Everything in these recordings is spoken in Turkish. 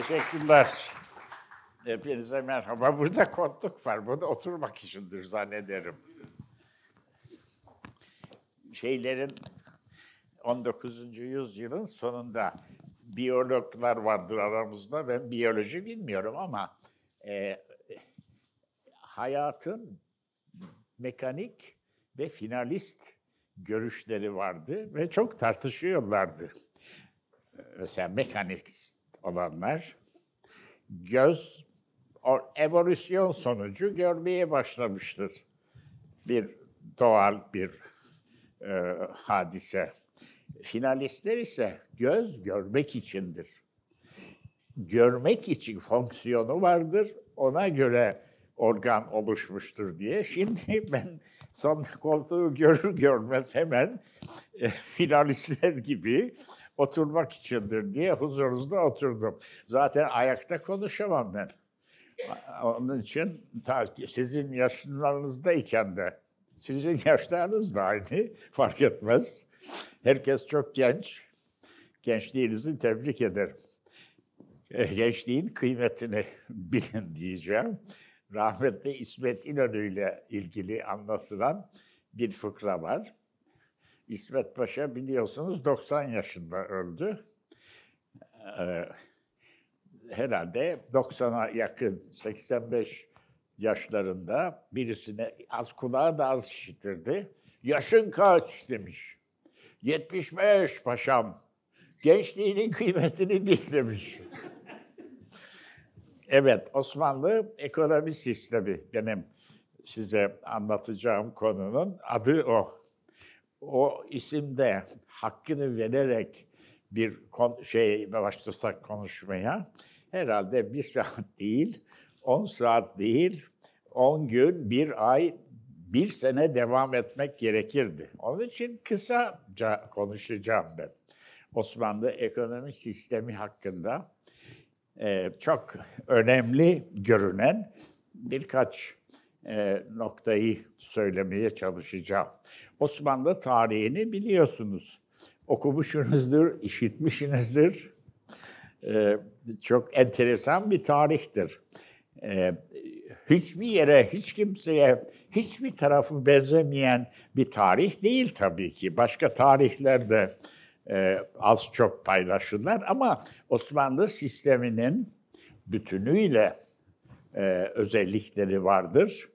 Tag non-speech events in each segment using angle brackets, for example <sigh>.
Teşekkürler. Hepinize merhaba. Burada koltuk var. Burada oturmak içindir zannederim. Şeylerin 19. yüzyılın sonunda biyologlar vardır aramızda. Ben biyoloji bilmiyorum ama e, hayatın mekanik ve finalist görüşleri vardı ve çok tartışıyorlardı. Mesela mekanist olanlar göz evolüsyon sonucu görmeye başlamıştır. Bir doğal bir e, hadise. Finalistler ise göz görmek içindir. Görmek için fonksiyonu vardır. Ona göre organ oluşmuştur diye. Şimdi <laughs> ben son koltuğu görür görmez hemen e, finalistler gibi oturmak içindir diye huzurunuzda oturdum. Zaten ayakta konuşamam ben. Onun için ta sizin yaşlarınızdayken de, sizin yaşlarınız da aynı, fark etmez. Herkes çok genç. Gençliğinizi tebrik ederim. E, gençliğin kıymetini <laughs> bilin diyeceğim. Rahmetli İsmet İnönü ile ilgili anlatılan bir fıkra var. İsmet Paşa biliyorsunuz 90 yaşında öldü. Ee, herhalde 90'a yakın 85 yaşlarında birisine az kulağı da az işitirdi. Yaşın kaç demiş. 75 paşam. Gençliğinin kıymetini bil demiş. evet, Osmanlı ekonomi sistemi benim size anlatacağım konunun adı o o isimde hakkını vererek bir kon- şey başlasak konuşmaya herhalde bir saat değil, on saat değil, on gün, bir ay, bir sene devam etmek gerekirdi. Onun için kısaca konuşacağım ben. Osmanlı ekonomi sistemi hakkında e, çok önemli görünen birkaç e, noktayı söylemeye çalışacağım. Osmanlı tarihini biliyorsunuz. Okumuşsunuzdur, işitmişsinizdir. E, çok enteresan bir tarihtir. E, hiçbir yere, hiç kimseye, hiçbir tarafı benzemeyen bir tarih değil tabii ki. Başka tarihler de e, az çok paylaşırlar ama Osmanlı sisteminin bütünüyle e, özellikleri vardır.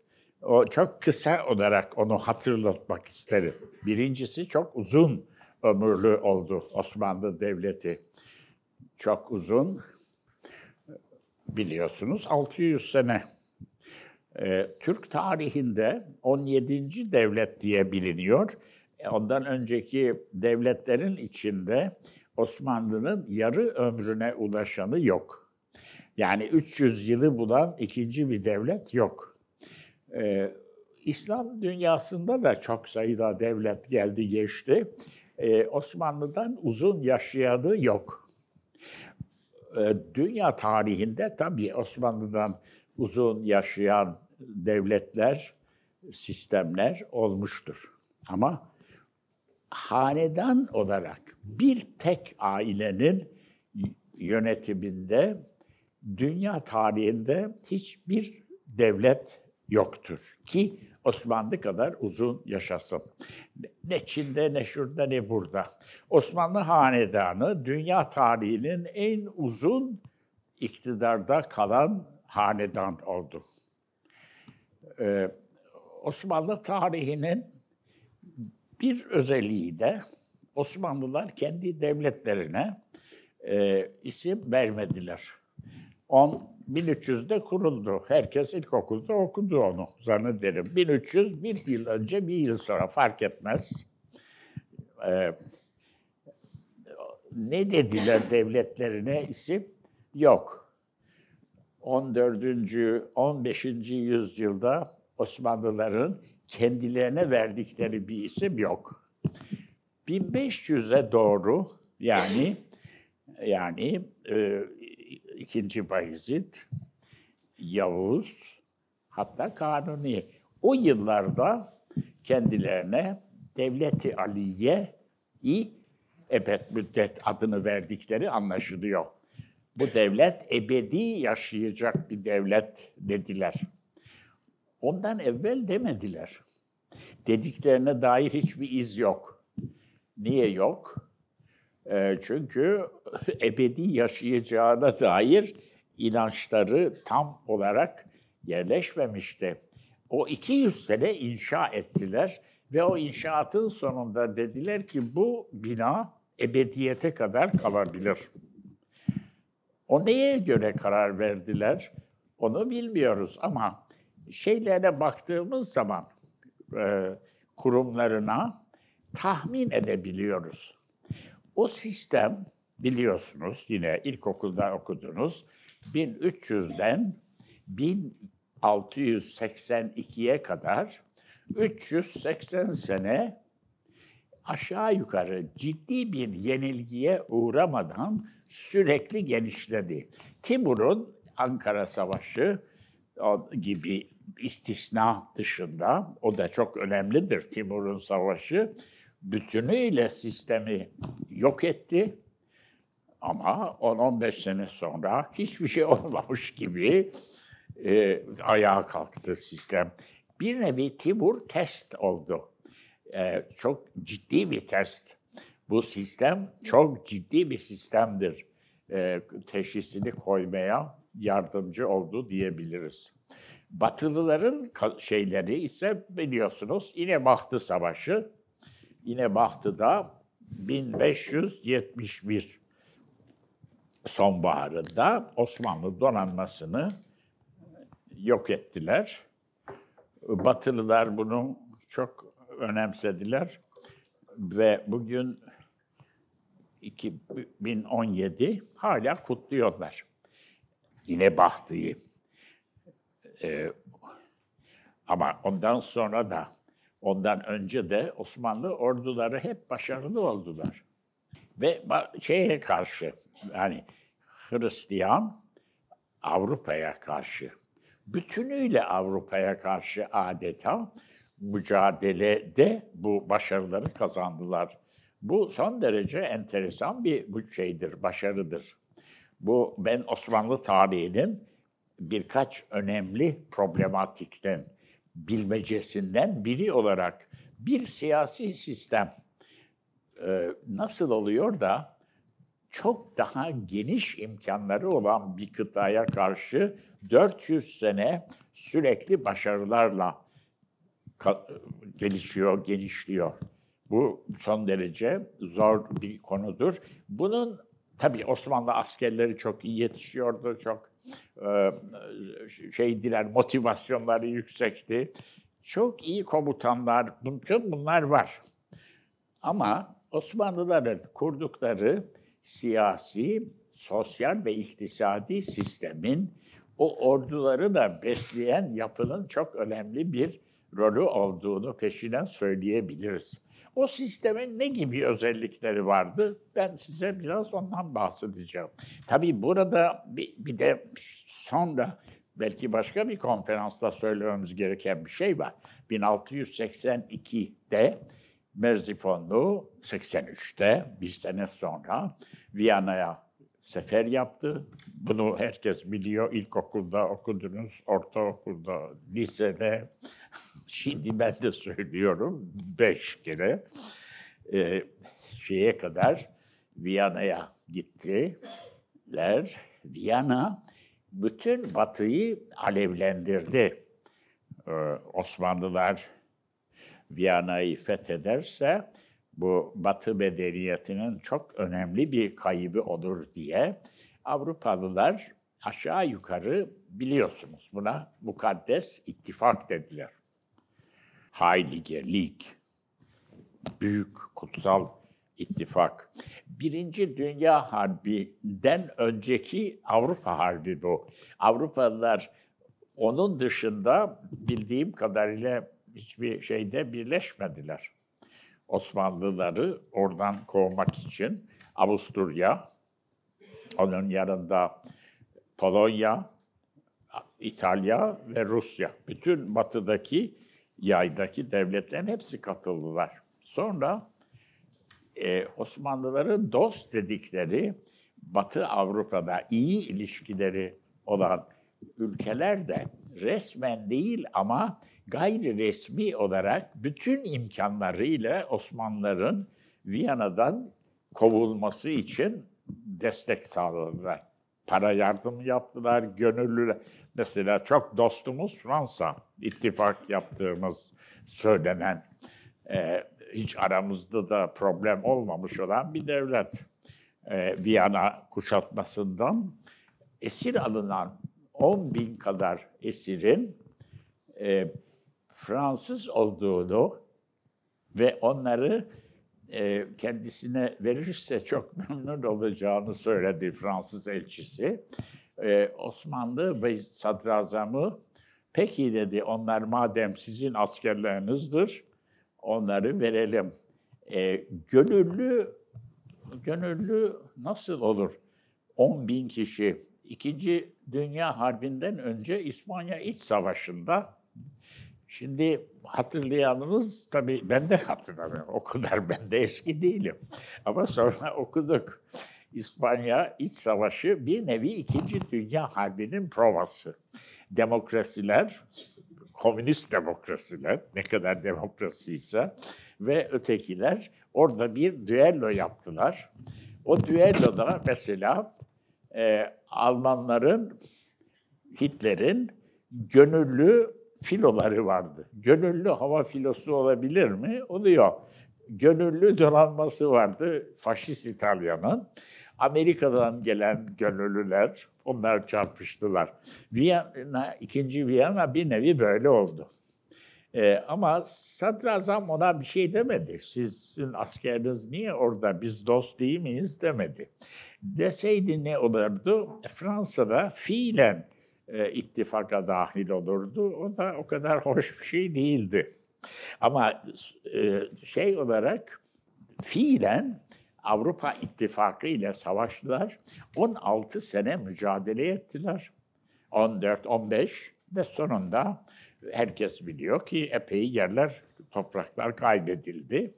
O çok kısa olarak onu hatırlatmak isterim. Birincisi çok uzun ömürlü oldu Osmanlı Devleti. Çok uzun, biliyorsunuz 600 sene. E, Türk tarihinde 17. devlet diye biliniyor. E, ondan önceki devletlerin içinde Osmanlı'nın yarı ömrüne ulaşanı yok. Yani 300 yılı bulan ikinci bir devlet yok. Ee, İslam dünyasında da çok sayıda devlet geldi geçti. Ee, Osmanlı'dan uzun yaşayanı yok. Ee, dünya tarihinde tabii Osmanlı'dan uzun yaşayan devletler, sistemler olmuştur. Ama hanedan olarak bir tek ailenin yönetiminde dünya tarihinde hiçbir devlet yoktur ki Osmanlı kadar uzun yaşasın. Ne Çin'de, ne şurada, ne burada. Osmanlı Hanedanı dünya tarihinin en uzun iktidarda kalan hanedan oldu. Ee, Osmanlı tarihinin bir özelliği de Osmanlılar kendi devletlerine e, isim vermediler. 10 1300'de kuruldu. Herkes ilkokulda okudu onu zannederim. 1300 bir yıl önce bir yıl sonra fark etmez. Ee, ne dediler devletlerine isim? Yok. 14. 15. yüzyılda Osmanlıların kendilerine verdikleri bir isim yok. 1500'e doğru yani yani e, ikinci Bayezid, Yavuz, hatta Kanuni. O yıllarda kendilerine Devleti Aliye'yi ebed müddet adını verdikleri anlaşılıyor. Bu devlet ebedi yaşayacak bir devlet dediler. Ondan evvel demediler. Dediklerine dair hiçbir iz yok. Niye yok? E, çünkü <laughs> ebedi yaşayacağına dair inançları tam olarak yerleşmemişti. O 200 sene inşa ettiler ve o inşaatın sonunda dediler ki bu bina ebediyete kadar kalabilir. O neye göre karar verdiler? Onu bilmiyoruz ama şeylere baktığımız zaman e, kurumlarına tahmin edebiliyoruz. O sistem biliyorsunuz yine ilkokulda okudunuz 1300'den 1682'ye kadar 380 sene aşağı yukarı ciddi bir yenilgiye uğramadan sürekli genişledi. Timur'un Ankara Savaşı gibi istisna dışında, o da çok önemlidir Timur'un savaşı, bütünüyle sistemi yok etti. Ama 10-15 sene sonra hiçbir şey <laughs> olmamış gibi e, ayağa kalktı sistem. Bir nevi Timur test oldu. E, çok ciddi bir test. Bu sistem çok ciddi bir sistemdir. E, teşhisini koymaya yardımcı oldu diyebiliriz. Batılıların şeyleri ise biliyorsunuz yine Bahtı Savaşı. Yine Bahtı'da 1571 sonbaharında Osmanlı donanmasını yok ettiler. Batılılar bunu çok önemsediler ve bugün 2017 hala kutluyorlar. Yine Bahtı'yı. Ee, ama ondan sonra da, ondan önce de Osmanlı orduları hep başarılı oldular. Ve şeye karşı, yani Hristiyan Avrupa'ya karşı, bütünüyle Avrupa'ya karşı adeta mücadelede bu başarıları kazandılar. Bu son derece enteresan bir şeydir, başarıdır. Bu ben Osmanlı tarihinin birkaç önemli problematikten, bilmecesinden biri olarak bir siyasi sistem e, nasıl oluyor da çok daha geniş imkanları olan bir kıtaya karşı 400 sene sürekli başarılarla gelişiyor, genişliyor. Bu son derece zor bir konudur. Bunun tabii Osmanlı askerleri çok iyi yetişiyordu, çok e, şeydiler, motivasyonları yüksekti. Çok iyi komutanlar, bütün bunlar var. Ama Osmanlıların kurdukları siyasi, sosyal ve iktisadi sistemin o orduları da besleyen yapının çok önemli bir rolü olduğunu peşinen söyleyebiliriz. O sistemin ne gibi özellikleri vardı? Ben size biraz ondan bahsedeceğim. Tabii burada bir, bir de sonra belki başka bir konferansta söylememiz gereken bir şey var. 1682'de Merzifonlu 83'te bir sene sonra Viyana'ya sefer yaptı. Bunu herkes biliyor. İlkokulda okudunuz, ortaokulda, lisede. Şimdi ben de söylüyorum beş kere. Ee, şeye kadar Viyana'ya gittiler. Viyana bütün Batı'yı alevlendirdi. Ee, Osmanlılar Viyana'yı fethederse bu Batı medeniyetinin çok önemli bir kaybı olur diye Avrupalılar aşağı yukarı biliyorsunuz buna mukaddes ittifak dediler. Heilige Lig, büyük kutsal ittifak. Birinci Dünya Harbi'den önceki Avrupa Harbi bu. Avrupalılar onun dışında bildiğim kadarıyla hiçbir şeyde birleşmediler. Osmanlıları oradan kovmak için Avusturya, onun yanında Polonya, İtalya ve Rusya, bütün batıdaki yaydaki devletlerin hepsi katıldılar. Sonra e, Osmanlıların dost dedikleri Batı Avrupa'da iyi ilişkileri olan ülkeler de resmen değil ama gayri resmi olarak bütün imkanlarıyla Osmanlıların Viyana'dan kovulması için destek sağladılar. Para yardım yaptılar, gönüllü. Mesela çok dostumuz Fransa, ittifak yaptığımız söylenen, e, hiç aramızda da problem olmamış olan bir devlet. E, Viyana kuşatmasından esir alınan 10 bin kadar esirin e, Fransız olduğunu ve onları e, kendisine verirse çok <laughs> memnun olacağını söyledi Fransız elçisi. E, Osmanlı ve sadrazamı peki dedi onlar madem sizin askerlerinizdir onları verelim. E, gönüllü gönüllü nasıl olur? 10 bin kişi. İkinci Dünya Harbi'nden önce İspanya İç Savaşı'nda Şimdi hatırlayanınız tabii ben de hatırlamıyorum. O kadar ben de eski değilim. Ama sonra <laughs> okuduk. İspanya İç Savaşı bir nevi İkinci Dünya Harbi'nin provası. Demokrasiler, komünist demokrasiler, ne kadar demokrasiyse ve ötekiler orada bir düello yaptılar. O düelloda mesela e, Almanların, Hitler'in gönüllü filoları vardı. Gönüllü hava filosu olabilir mi? Oluyor. Gönüllü donanması vardı faşist İtalya'nın. Amerika'dan gelen gönüllüler, onlar çarpıştılar. Viyana, ikinci Viyana bir nevi böyle oldu. Ee, ama sadrazam ona bir şey demedi. Sizin askeriniz niye orada, biz dost değil miyiz demedi. Deseydi ne olurdu? Fransa'da fiilen e, ittifaka dahil olurdu. O da o kadar hoş bir şey değildi. Ama e, şey olarak fiilen Avrupa İttifakı ile savaştılar. 16 sene mücadele ettiler. 14-15 ve sonunda herkes biliyor ki epey yerler, topraklar kaybedildi.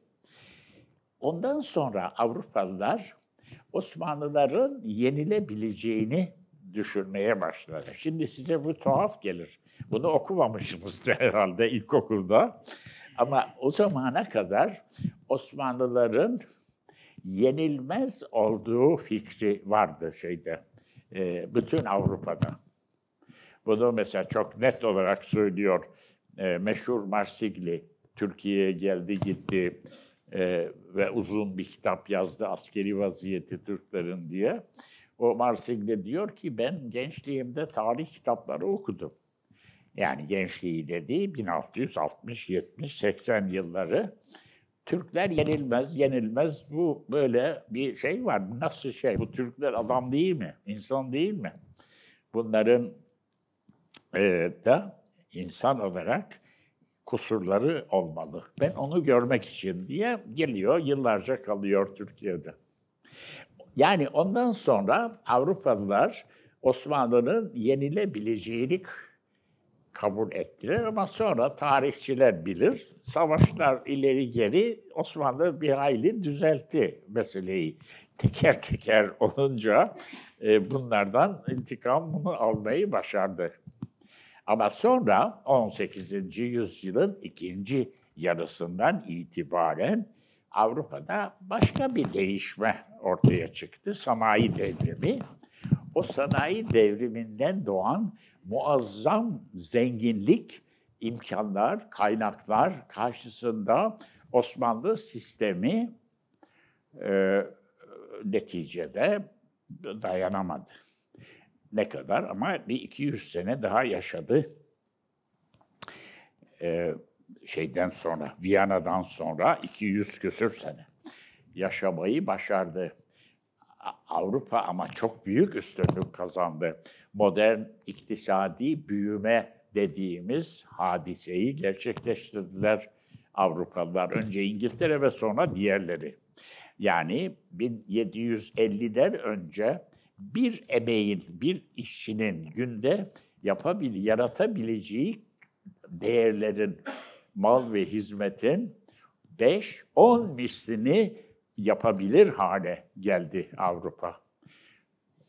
Ondan sonra Avrupalılar Osmanlıların yenilebileceğini düşürmeye başladı. Şimdi size bu tuhaf gelir. Bunu okumamışsınız <laughs> herhalde ilkokulda. Ama o zamana kadar Osmanlıların yenilmez olduğu fikri vardı şeyde, e, bütün Avrupa'da. Bunu mesela çok net olarak söylüyor e, meşhur Marsigli. Türkiye'ye geldi gitti e, ve uzun bir kitap yazdı askeri vaziyeti Türklerin diye. O Marsigli diyor ki ben gençliğimde tarih kitapları okudum. Yani gençliği dediği 1660, 70, 80 yılları. Türkler yenilmez, yenilmez. Bu böyle bir şey var. Nasıl şey? Bu Türkler adam değil mi? İnsan değil mi? Bunların e, da insan olarak kusurları olmalı. Ben onu görmek için diye geliyor, yıllarca kalıyor Türkiye'de. Yani ondan sonra Avrupalılar Osmanlı'nın yenilebileceğini kabul ettiler ama sonra tarihçiler bilir, savaşlar ileri geri Osmanlı bir hayli düzeltti meseleyi. Teker teker olunca e, bunlardan intikamını almayı başardı. Ama sonra 18. yüzyılın ikinci yarısından itibaren Avrupa'da başka bir değişme ortaya çıktı. Sanayi devrimi. O sanayi devriminden doğan muazzam zenginlik, imkanlar, kaynaklar karşısında Osmanlı sistemi e, neticede dayanamadı. Ne kadar ama bir 200 sene daha yaşadı. E, şeyden sonra, Viyana'dan sonra 200 küsür sene yaşamayı başardı. Avrupa ama çok büyük üstünlük kazandı. Modern iktisadi büyüme dediğimiz hadiseyi gerçekleştirdiler Avrupalılar. Önce İngiltere ve sonra diğerleri. Yani 1750'den önce bir emeğin, bir işçinin günde yapabil, yaratabileceği değerlerin, mal ve hizmetin 5-10 mislini yapabilir hale geldi Avrupa.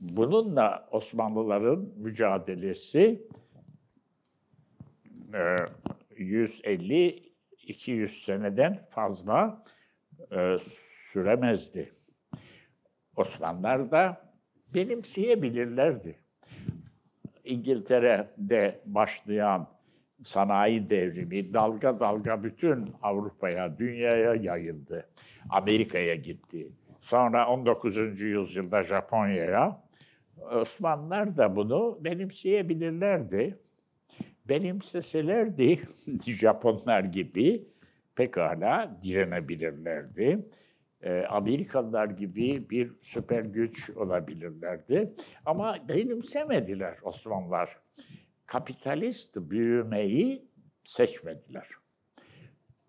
bununla Osmanlıların mücadelesi 150-200 e, seneden fazla e, süremezdi. Osmanlılar da benimseyebilirlerdi. İngiltere'de başlayan sanayi devrimi dalga dalga bütün Avrupa'ya, dünyaya yayıldı. Amerika'ya gitti. Sonra 19. yüzyılda Japonya'ya. Osmanlılar da bunu benimseyebilirlerdi. Benimseselerdi <laughs> Japonlar gibi pekala direnebilirlerdi. Ee, Amerikalılar gibi bir süper güç olabilirlerdi. Ama benimsemediler Osmanlılar. Kapitalist büyümeyi seçmediler.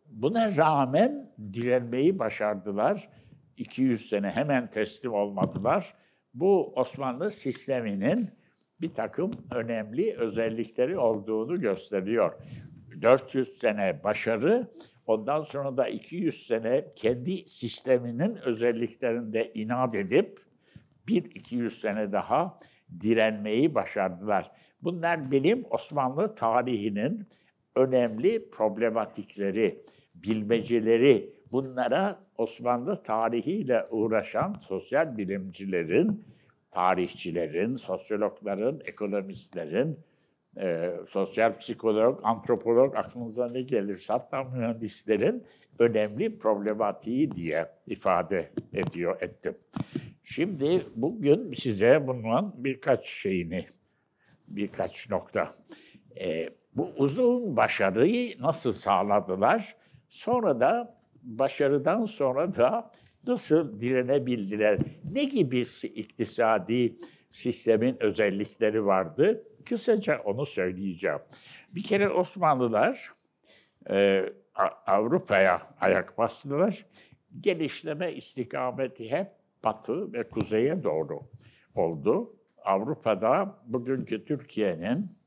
Buna rağmen direnmeyi başardılar. 200 sene hemen teslim olmadılar. Bu Osmanlı sisteminin bir takım önemli özellikleri olduğunu gösteriyor. 400 sene başarı, ondan sonra da 200 sene kendi sisteminin özelliklerinde inat edip bir 200 sene daha direnmeyi başardılar. Bunlar benim Osmanlı tarihinin önemli problematikleri, bilmeceleri, bunlara Osmanlı tarihiyle uğraşan sosyal bilimcilerin, tarihçilerin, sosyologların, ekonomistlerin, e, sosyal psikolog, antropolog, aklınıza ne gelirse hatta mühendislerin önemli problematiği diye ifade ediyor ettim. Şimdi bugün size bunun birkaç şeyini, birkaç nokta. E, bu uzun başarıyı nasıl sağladılar? Sonra da başarıdan sonra da nasıl direnebildiler? Ne gibi iktisadi sistemin özellikleri vardı? Kısaca onu söyleyeceğim. Bir kere Osmanlılar e, Avrupa'ya ayak bastılar. Gelişleme istikameti hep batı ve kuzeye doğru oldu. Avrupa'da bugünkü Türkiye'nin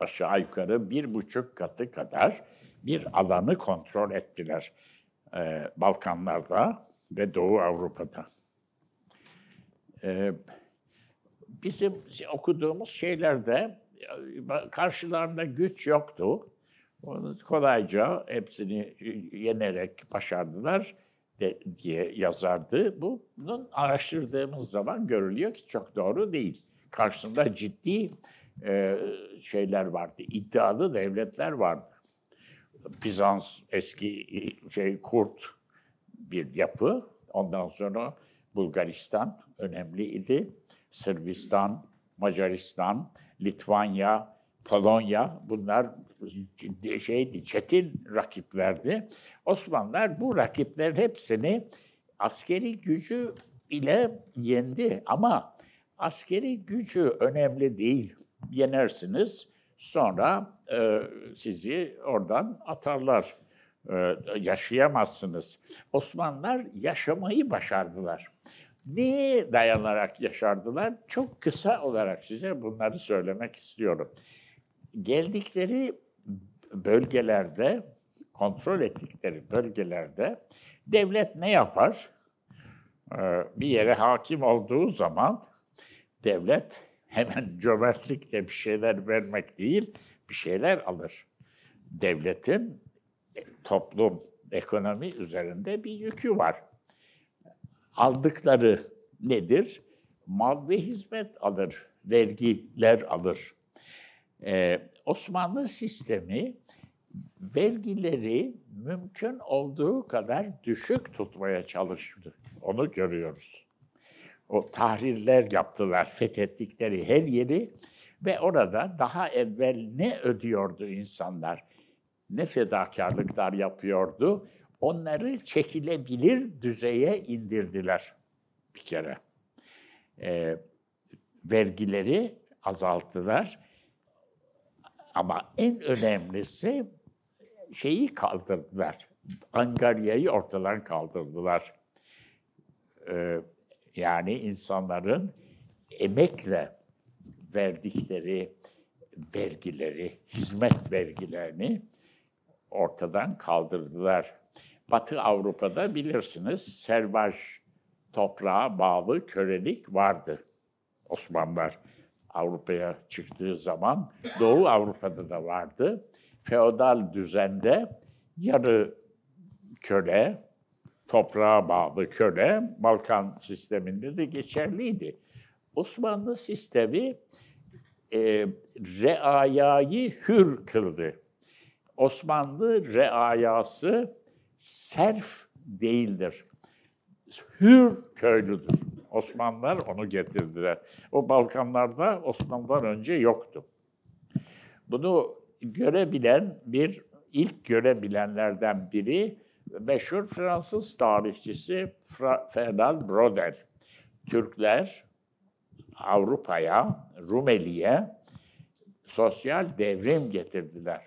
aşağı yukarı bir buçuk katı kadar bir alanı kontrol ettiler. Ee, Balkanlarda ve Doğu Avrupa'da. Ee, bizim okuduğumuz şeylerde e, karşılarında güç yoktu. Onu kolayca hepsini yenerek başardılar de, diye yazardı. Bunun araştırdığımız zaman görülüyor ki çok doğru değil. Karşısında ciddi e, şeyler vardı, iddialı devletler vardı. Bizans eski şey Kurt bir yapı. Ondan sonra Bulgaristan önemliydi. Sırbistan, Macaristan, Litvanya, Polonya bunlar şeydi, çetin rakiplerdi. Osmanlılar bu rakiplerin hepsini askeri gücü ile yendi ama askeri gücü önemli değil. Yenersiniz Sonra e, sizi oradan atarlar. E, yaşayamazsınız. Osmanlılar yaşamayı başardılar. Neye dayanarak yaşardılar? Çok kısa olarak size bunları söylemek istiyorum. Geldikleri bölgelerde, kontrol ettikleri bölgelerde devlet ne yapar? Ee, bir yere hakim olduğu zaman devlet hemen <laughs> cömertlikle bir şeyler vermek değil, bir şeyler alır. Devletin e, toplum, ekonomi üzerinde bir yükü var. Aldıkları nedir? Mal ve hizmet alır, vergiler alır. Ee, Osmanlı sistemi vergileri mümkün olduğu kadar düşük tutmaya çalıştı. Onu görüyoruz o tahrirler yaptılar, fethettikleri her yeri ve orada daha evvel ne ödüyordu insanlar, ne fedakarlıklar yapıyordu, onları çekilebilir düzeye indirdiler bir kere. E, vergileri azalttılar ama en önemlisi şeyi kaldırdılar, Angarya'yı ortadan kaldırdılar. Ee, yani insanların emekle verdikleri vergileri, hizmet vergilerini ortadan kaldırdılar. Batı Avrupa'da bilirsiniz servaj toprağa bağlı kölelik vardı. Osmanlılar Avrupa'ya çıktığı zaman Doğu Avrupa'da da vardı. Feodal düzende yarı köle, toprağa bağlı köle Balkan sisteminde de geçerliydi. Osmanlı sistemi e, reayayı hür kıldı. Osmanlı reayası serf değildir. Hür köylüdür. Osmanlılar onu getirdiler. O Balkanlarda Osmanlılar önce yoktu. Bunu görebilen bir, ilk görebilenlerden biri meşhur Fransız tarihçisi Fra Fernand Brodel. Türkler Avrupa'ya, Rumeli'ye sosyal devrim getirdiler.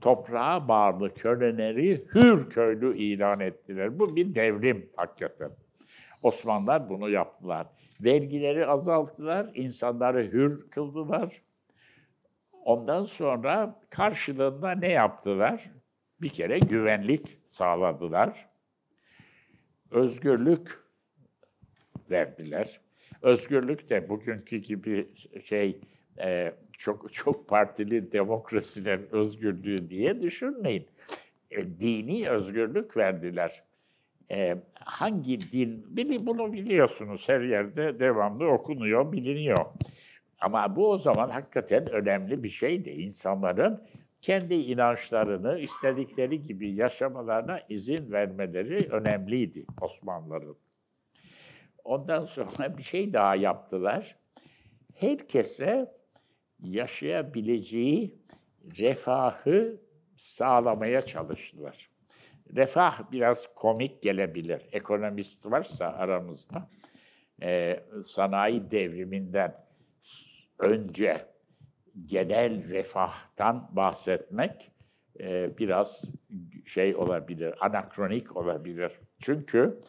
Toprağa bağlı köleleri hür köylü ilan ettiler. Bu bir devrim hakikaten. Osmanlılar bunu yaptılar. Vergileri azalttılar, insanları hür kıldılar. Ondan sonra karşılığında ne yaptılar? Bir kere güvenlik sağladılar. Özgürlük verdiler. Özgürlük de bugünkü gibi şey e, çok çok partili demokrasilerin özgürlüğü diye düşünmeyin. E, dini özgürlük verdiler. E, hangi din, bili, bunu biliyorsunuz her yerde devamlı okunuyor, biliniyor. Ama bu o zaman hakikaten önemli bir şeydi. İnsanların kendi inançlarını istedikleri gibi yaşamalarına izin vermeleri önemliydi Osmanlıların. Ondan sonra bir şey daha yaptılar. Herkese yaşayabileceği refahı sağlamaya çalıştılar. Refah biraz komik gelebilir. Ekonomist varsa aramızda e, sanayi devriminden önce genel refahtan bahsetmek e, biraz şey olabilir, anakronik olabilir. Çünkü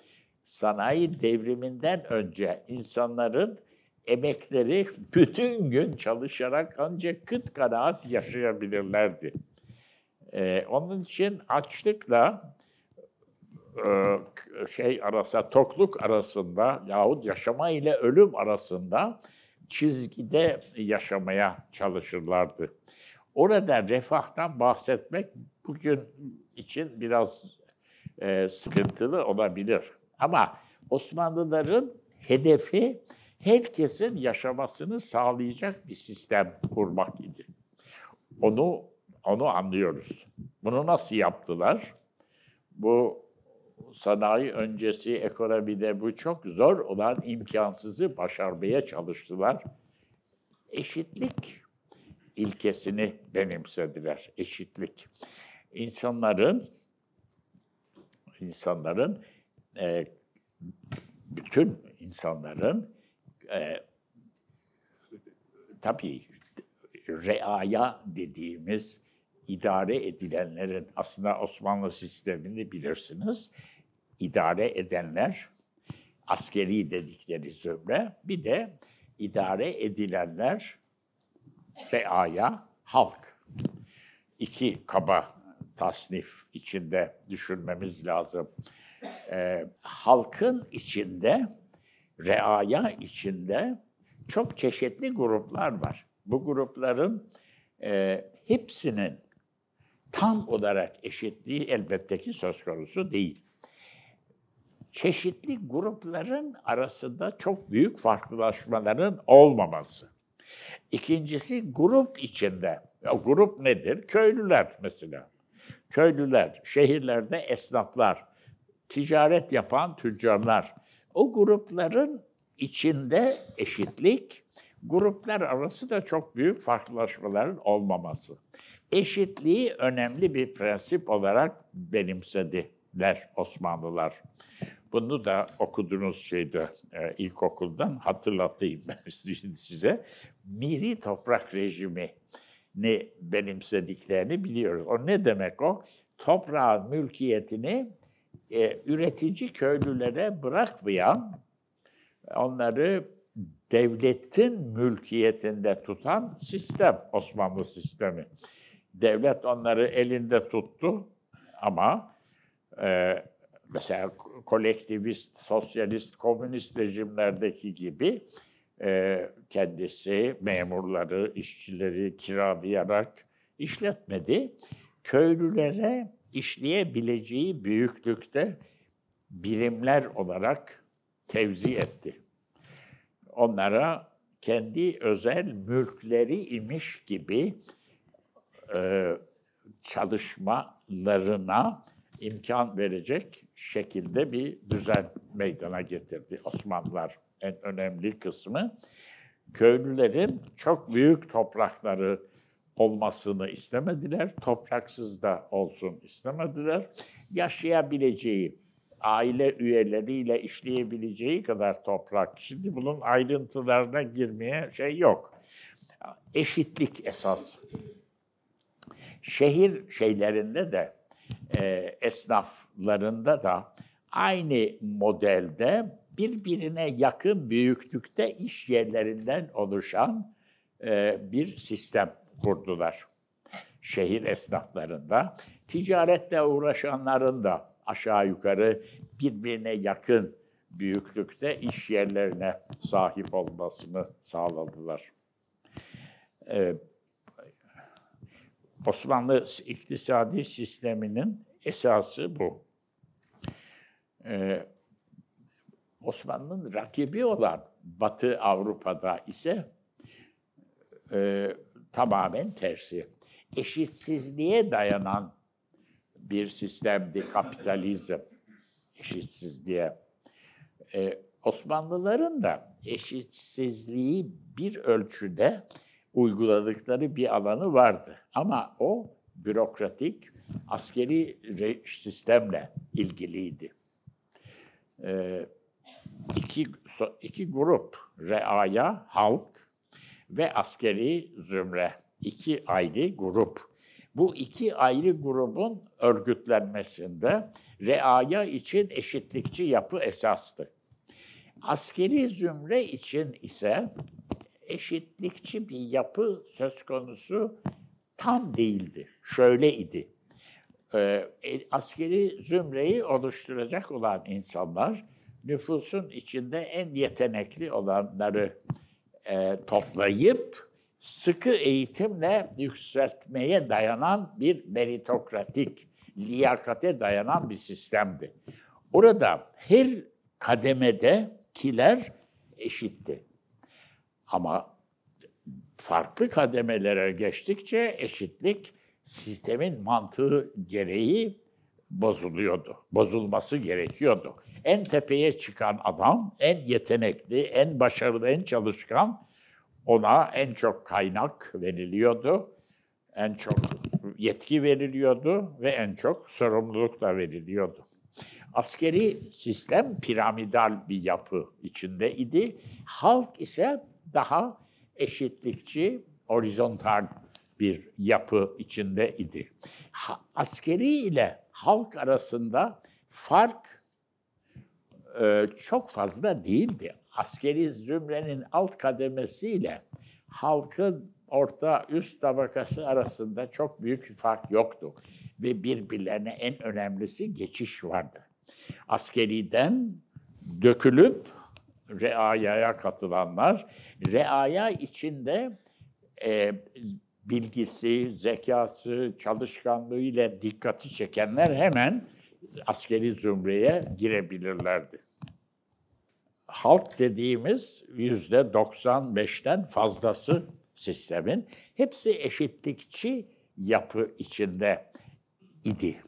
sanayi devriminden önce insanların emekleri bütün gün çalışarak ancak kıt kanaat yaşayabilirlerdi. Ee, onun için açlıkla e, şey arasında, tokluk arasında yahut yaşama ile ölüm arasında çizgide yaşamaya çalışırlardı. Orada refahtan bahsetmek bugün için biraz e, sıkıntılı olabilir. Ama Osmanlıların hedefi herkesin yaşamasını sağlayacak bir sistem kurmak idi. Onu onu anlıyoruz. Bunu nasıl yaptılar? Bu sanayi öncesi ekonomide bu çok zor olan imkansızı başarmaya çalıştılar. Eşitlik ilkesini benimsediler. Eşitlik. İnsanların insanların e, bütün insanların e, tabii reaya dediğimiz idare edilenlerin aslında Osmanlı sistemini bilirsiniz. İdare edenler askeri dedikleri zümre bir de idare edilenler reaya halk. İki kaba tasnif içinde düşünmemiz lazım. Ee, halkın içinde reaya içinde çok çeşitli gruplar var. Bu grupların e, hepsinin tam olarak eşitliği elbette ki söz konusu değil. Çeşitli grupların arasında çok büyük farklılaşmaların olmaması. İkincisi grup içinde. O grup nedir? Köylüler mesela. Köylüler, şehirlerde esnaflar, ticaret yapan tüccarlar, o grupların içinde eşitlik, gruplar arası da çok büyük farklılaşmaların olmaması. Eşitliği önemli bir prensip olarak benimsediler Osmanlılar. Bunu da okuduğunuz şeyde e, ilkokuldan hatırlatayım ben <laughs> size. Miri toprak rejimi ne benimsediklerini biliyoruz. O ne demek o? Toprağın mülkiyetini e, üretici köylülere bırakmayan, onları devletin mülkiyetinde tutan sistem, Osmanlı sistemi. Devlet onları elinde tuttu ama e, mesela kolektivist, sosyalist, komünist rejimlerdeki gibi e, kendisi memurları, işçileri kiralayarak işletmedi. Köylülere işleyebileceği büyüklükte birimler olarak tevzi etti. Onlara kendi özel mülkleri imiş gibi e, çalışmalarına imkan verecek şekilde bir düzen meydana getirdi Osmanlılar en önemli kısmı. Köylülerin çok büyük toprakları olmasını istemediler. Topraksız da olsun istemediler. Yaşayabileceği, aile üyeleriyle işleyebileceği kadar toprak. Şimdi bunun ayrıntılarına girmeye şey yok. Eşitlik esas. Şehir şeylerinde de, e, esnaflarında da aynı modelde birbirine yakın büyüklükte iş yerlerinden oluşan e, bir sistem kurdular. Şehir esnaflarında, ticaretle uğraşanların da aşağı yukarı birbirine yakın büyüklükte iş yerlerine sahip olmasını sağladılar. Ee, Osmanlı iktisadi sisteminin esası bu. Ee, Osmanlı'nın rakibi olan Batı Avrupa'da ise e, tamamen tersi. Eşitsizliğe dayanan bir sistemdi kapitalizm. Eşitsizliğe. Ee, Osmanlıların da eşitsizliği bir ölçüde uyguladıkları bir alanı vardı. Ama o bürokratik, askeri sistemle ilgiliydi. Ee, iki, iki grup, reaya, halk ve askeri zümre. iki ayrı grup. Bu iki ayrı grubun örgütlenmesinde reaya için eşitlikçi yapı esastı. Askeri zümre için ise eşitlikçi bir yapı söz konusu tam değildi. Şöyle idi. Ee, askeri zümreyi oluşturacak olan insanlar nüfusun içinde en yetenekli olanları e, toplayıp sıkı eğitimle yükseltmeye dayanan bir meritokratik, liyakate dayanan bir sistemdi. Orada her kademede kiler eşitti. Ama farklı kademelere geçtikçe eşitlik sistemin mantığı gereği bozuluyordu. Bozulması gerekiyordu. En tepeye çıkan adam, en yetenekli, en başarılı, en çalışkan ona en çok kaynak veriliyordu. En çok yetki veriliyordu ve en çok sorumluluk da veriliyordu. Askeri sistem piramidal bir yapı içinde idi. Halk ise daha eşitlikçi, horizontal bir yapı içinde idi. askeri ile halk arasında fark e, çok fazla değildi. Askeri zümrenin alt kademesiyle halkın orta üst tabakası arasında çok büyük bir fark yoktu. Ve birbirlerine en önemlisi geçiş vardı. Askeriden dökülüp reayaya katılanlar, reaya içinde e, bilgisi, zekası, çalışkanlığı ile dikkati çekenler hemen askeri zümreye girebilirlerdi. Halk dediğimiz yüzde 95'ten fazlası sistemin hepsi eşitlikçi yapı içinde idi.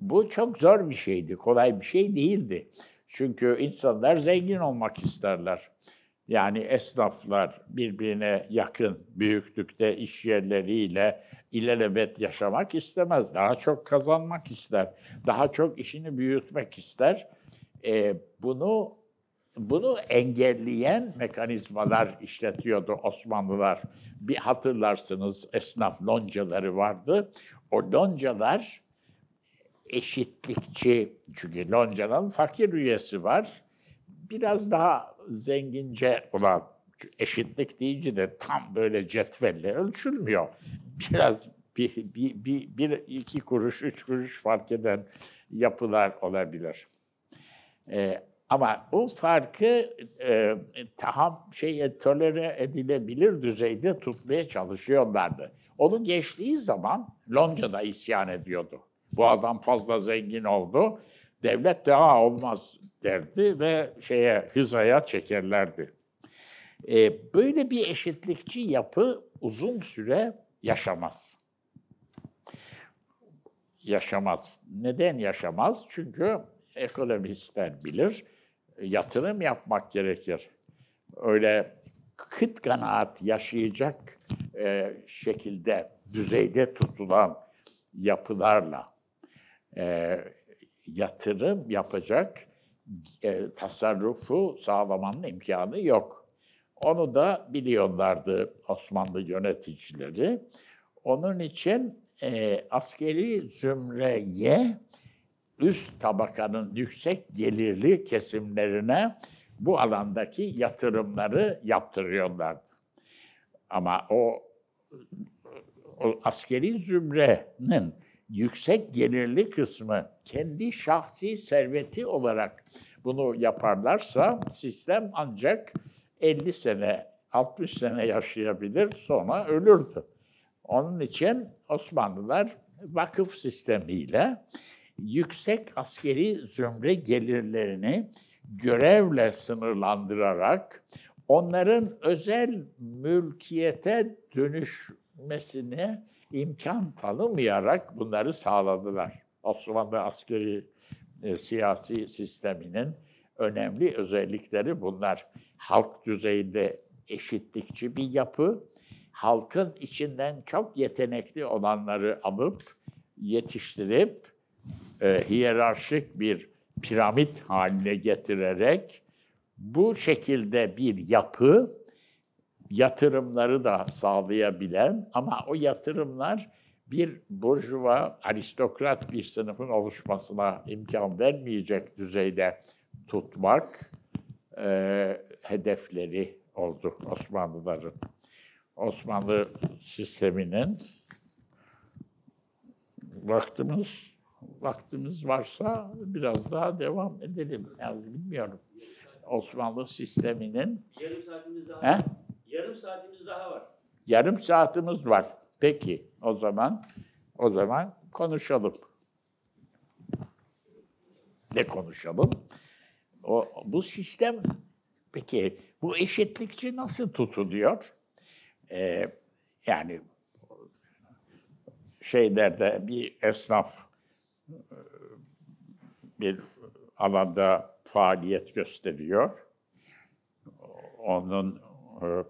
Bu çok zor bir şeydi, kolay bir şey değildi. Çünkü insanlar zengin olmak isterler. Yani esnaflar birbirine yakın büyüklükte iş yerleriyle ilelebet yaşamak istemez. Daha çok kazanmak ister. Daha çok işini büyütmek ister. Ee, bunu bunu engelleyen mekanizmalar işletiyordu Osmanlılar. Bir hatırlarsınız esnaf loncaları vardı. O loncalar eşitlikçi, çünkü loncanın fakir üyesi var. Biraz daha zengince olan eşitlik deyince de tam böyle cetvelle ölçülmüyor. Biraz bir, bir, bir, bir iki kuruş, üç kuruş fark eden yapılar olabilir. Ee, Ama o farkı e, taham şey tolere edilebilir düzeyde tutmaya çalışıyorlardı. Onu geçtiği zaman Lonca da isyan ediyordu. Bu adam fazla zengin oldu. Devlet daha olmaz derdi ve şeye hızaya çekerlerdi. E, böyle bir eşitlikçi yapı uzun süre yaşamaz. Yaşamaz. Neden yaşamaz? Çünkü ekonomistler bilir, yatırım yapmak gerekir. Öyle kıt kanaat yaşayacak e, şekilde, düzeyde tutulan yapılarla e, yatırım yapacak e, tasarrufu sağlamanın imkanı yok. Onu da biliyorlardı Osmanlı yöneticileri. Onun için e, askeri zümreye üst tabakanın yüksek gelirli kesimlerine bu alandaki yatırımları yaptırıyorlardı. Ama o, o askeri zümrenin yüksek gelirli kısmı kendi şahsi serveti olarak bunu yaparlarsa sistem ancak 50 sene, 60 sene yaşayabilir sonra ölürdü. Onun için Osmanlılar vakıf sistemiyle yüksek askeri zümre gelirlerini görevle sınırlandırarak onların özel mülkiyete dönüşmesine imkan tanımayarak bunları sağladılar. Osmanlı askeri e, siyasi sisteminin önemli özellikleri bunlar. Halk düzeyinde eşitlikçi bir yapı, halkın içinden çok yetenekli olanları alıp yetiştirip e, hiyerarşik bir piramit haline getirerek bu şekilde bir yapı yatırımları da sağlayabilen ama o yatırımlar bir burjuva, aristokrat bir sınıfın oluşmasına imkan vermeyecek düzeyde tutmak e, hedefleri oldu Osmanlıların. Osmanlı sisteminin vaktimiz vaktimiz varsa biraz daha devam edelim. Yani bilmiyorum. Osmanlı sisteminin Yarım saatimiz daha He? Yarım saatimiz daha var. yarım saatimiz var. Peki o zaman o zaman konuşalım. Ne konuşalım? O bu sistem peki bu eşitlikçi nasıl tutuluyor? Ee, yani şeylerde bir esnaf e, bir alanda faaliyet gösteriyor. Onun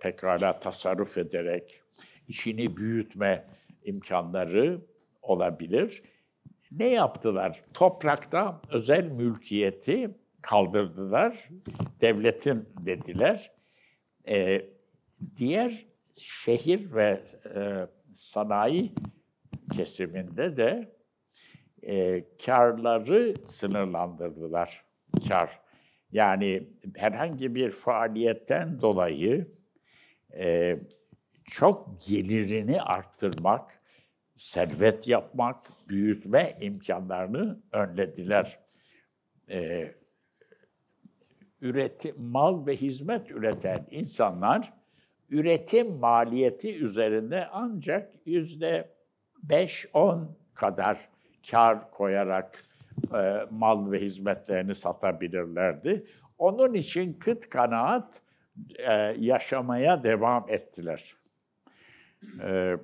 pekala tasarruf ederek işini büyütme imkanları olabilir. Ne yaptılar? Toprakta özel mülkiyeti kaldırdılar. Devletin dediler. Ee, diğer şehir ve e, sanayi kesiminde de e, karları sınırlandırdılar. Kar. Yani herhangi bir faaliyetten dolayı e, çok gelirini arttırmak, servet yapmak, büyütme imkanlarını önlediler. E, üretim, mal ve hizmet üreten insanlar üretim maliyeti üzerinde ancak yüzde 5-10 kadar kar koyarak e, mal ve hizmetlerini satabilirlerdi. Onun için kıt kanaat e, yaşamaya devam ettiler. E,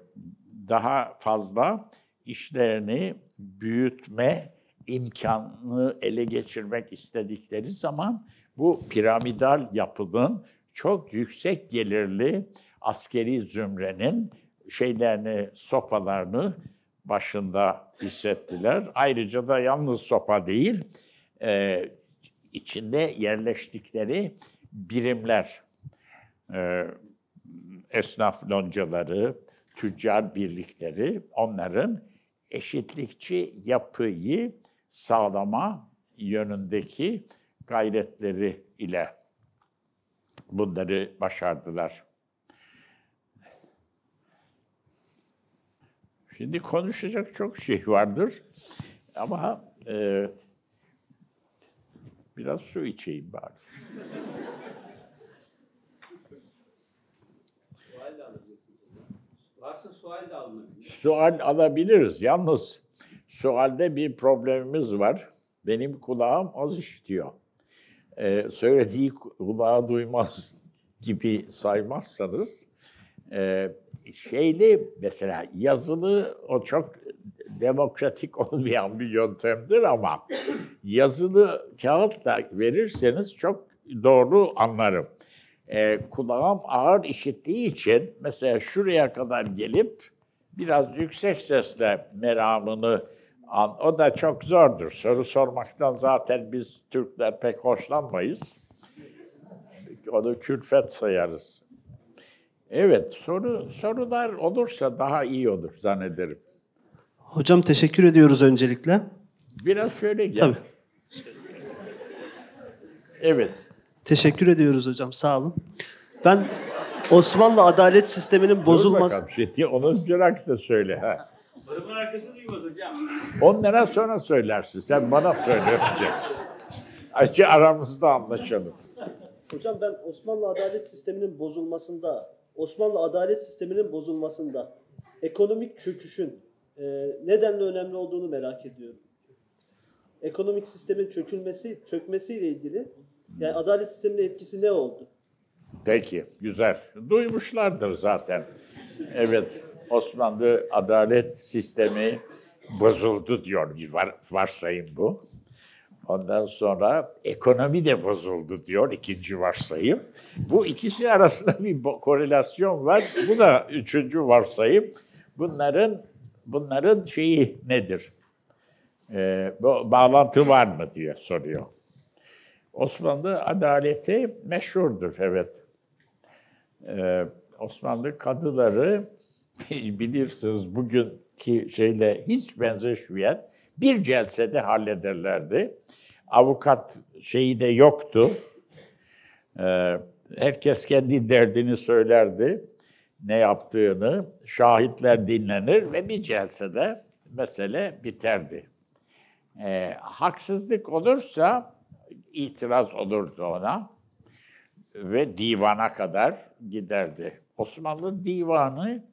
daha fazla işlerini büyütme imkanını ele geçirmek istedikleri zaman bu piramidal yapının çok yüksek gelirli askeri zümrenin şeylerini, sopalarını başında hissettiler. Ayrıca da yalnız sopa değil, e, içinde yerleştikleri birimler, e, esnaf loncaları, tüccar birlikleri, onların eşitlikçi yapıyı sağlama yönündeki gayretleri ile bunları başardılar. Şimdi konuşacak çok şey vardır ama e, Biraz su içeyim bari. Sual de alabilirsiniz. Varsa sual de alınabilir. Sual alabiliriz. Yalnız sualde bir problemimiz var. Benim kulağım az işitiyor. Ee, söylediği kulağa duymaz <laughs> gibi saymazsanız e, şeyli mesela yazılı o çok demokratik <laughs> olmayan bir yöntemdir ama yazılı kağıtla verirseniz çok doğru anlarım. Ee, kulağım ağır işittiği için mesela şuraya kadar gelip biraz yüksek sesle meramını an, o da çok zordur. Soru sormaktan zaten biz Türkler pek hoşlanmayız. Onu külfet sayarız. Evet, soru sorular olursa daha iyi olur zannederim. Hocam teşekkür ediyoruz öncelikle. Biraz şöyle gel. Tabii. Evet. Teşekkür ediyoruz hocam. Sağ olun. Ben Osmanlı adalet sisteminin Dur bozulması bakalım, Şey, onu bırak da söyle. Ha. Barımın arkası duymaz hocam. Onlara sonra söylersin. Sen bana söyle önce. Açı aramızda anlaşalım. Hocam ben Osmanlı adalet sisteminin bozulmasında, Osmanlı adalet sisteminin bozulmasında ekonomik çöküşün e, nedenle önemli olduğunu merak ediyorum. Ekonomik sistemin çökülmesi, çökmesiyle ilgili yani adalet sisteminin etkisi ne oldu? Peki, güzel. Duymuşlardır zaten. Evet, Osmanlı adalet sistemi bozuldu diyor var, varsayım bu. Ondan sonra ekonomi de bozuldu diyor ikinci varsayım. Bu ikisi arasında bir korelasyon var. Bu da üçüncü varsayım. Bunların bunların şeyi nedir? Ee, bağlantı var mı diye soruyor. Osmanlı adaleti meşhurdur, evet. Ee, Osmanlı kadıları <laughs> bilirsiniz bugünkü şeyle hiç benzeşmeyen bir celsede hallederlerdi. Avukat şeyi de yoktu. Ee, herkes kendi derdini söylerdi, ne yaptığını. Şahitler dinlenir ve bir celsede mesele biterdi. Ee, haksızlık olursa itiraz olurdu ona ve divana kadar giderdi. Osmanlı divanı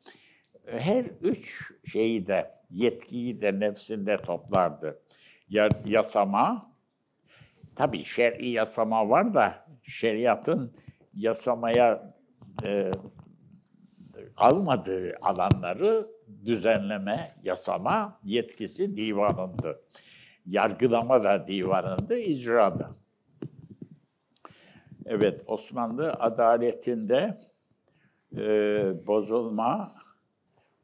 her üç şeyi de, yetkiyi de nefsinde toplardı. Ya, yasama, tabii şer'i yasama var da şeriatın yasamaya e, almadığı alanları düzenleme, yasama yetkisi divanındı. Yargılama da divanındı, icra da. Evet, Osmanlı adaletinde e, bozulma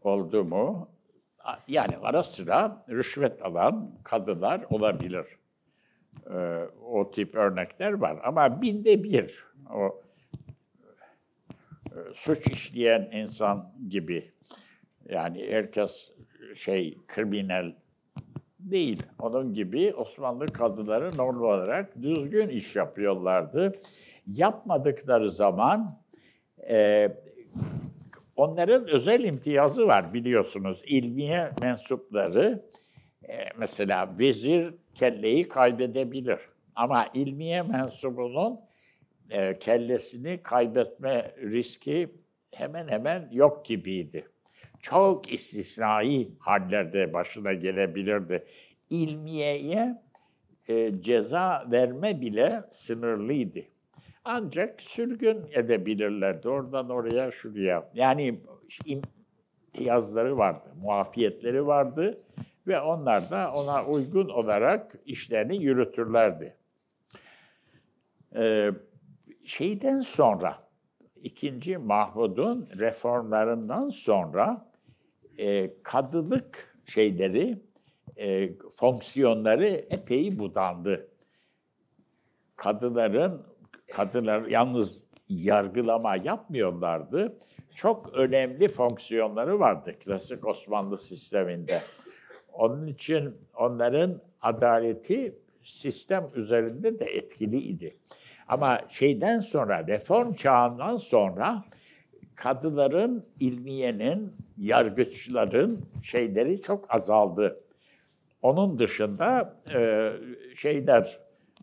oldu mu? Yani ara sıra rüşvet alan kadılar olabilir. E, o tip örnekler var ama binde bir o e, suç işleyen insan gibi yani herkes şey kriminal değil. Onun gibi Osmanlı kadıları normal olarak düzgün iş yapıyorlardı. Yapmadıkları zaman e, onların özel imtiyazı var biliyorsunuz. İlmiye mensupları e, mesela vezir kelleyi kaybedebilir. Ama ilmiye mensubunun e, kellesini kaybetme riski hemen hemen yok gibiydi. Çok istisnai hallerde başına gelebilirdi. İlmiyeye e, ceza verme bile sınırlıydı. Ancak sürgün edebilirlerdi oradan oraya şuraya. Yani imtiyazları vardı, muafiyetleri vardı ve onlar da ona uygun olarak işlerini yürütürlerdi. Ee, şeyden sonra, ikinci Mahmud'un reformlarından sonra e, kadılık şeyleri, e, fonksiyonları epey budandı. Kadıların, kadılar yalnız yargılama yapmıyorlardı. Çok önemli fonksiyonları vardı klasik Osmanlı sisteminde. Onun için onların adaleti sistem üzerinde de etkiliydi. Ama şeyden sonra, reform çağından sonra kadıların, ilmiyenin, yargıçların şeyleri çok azaldı. Onun dışında e, şeyler,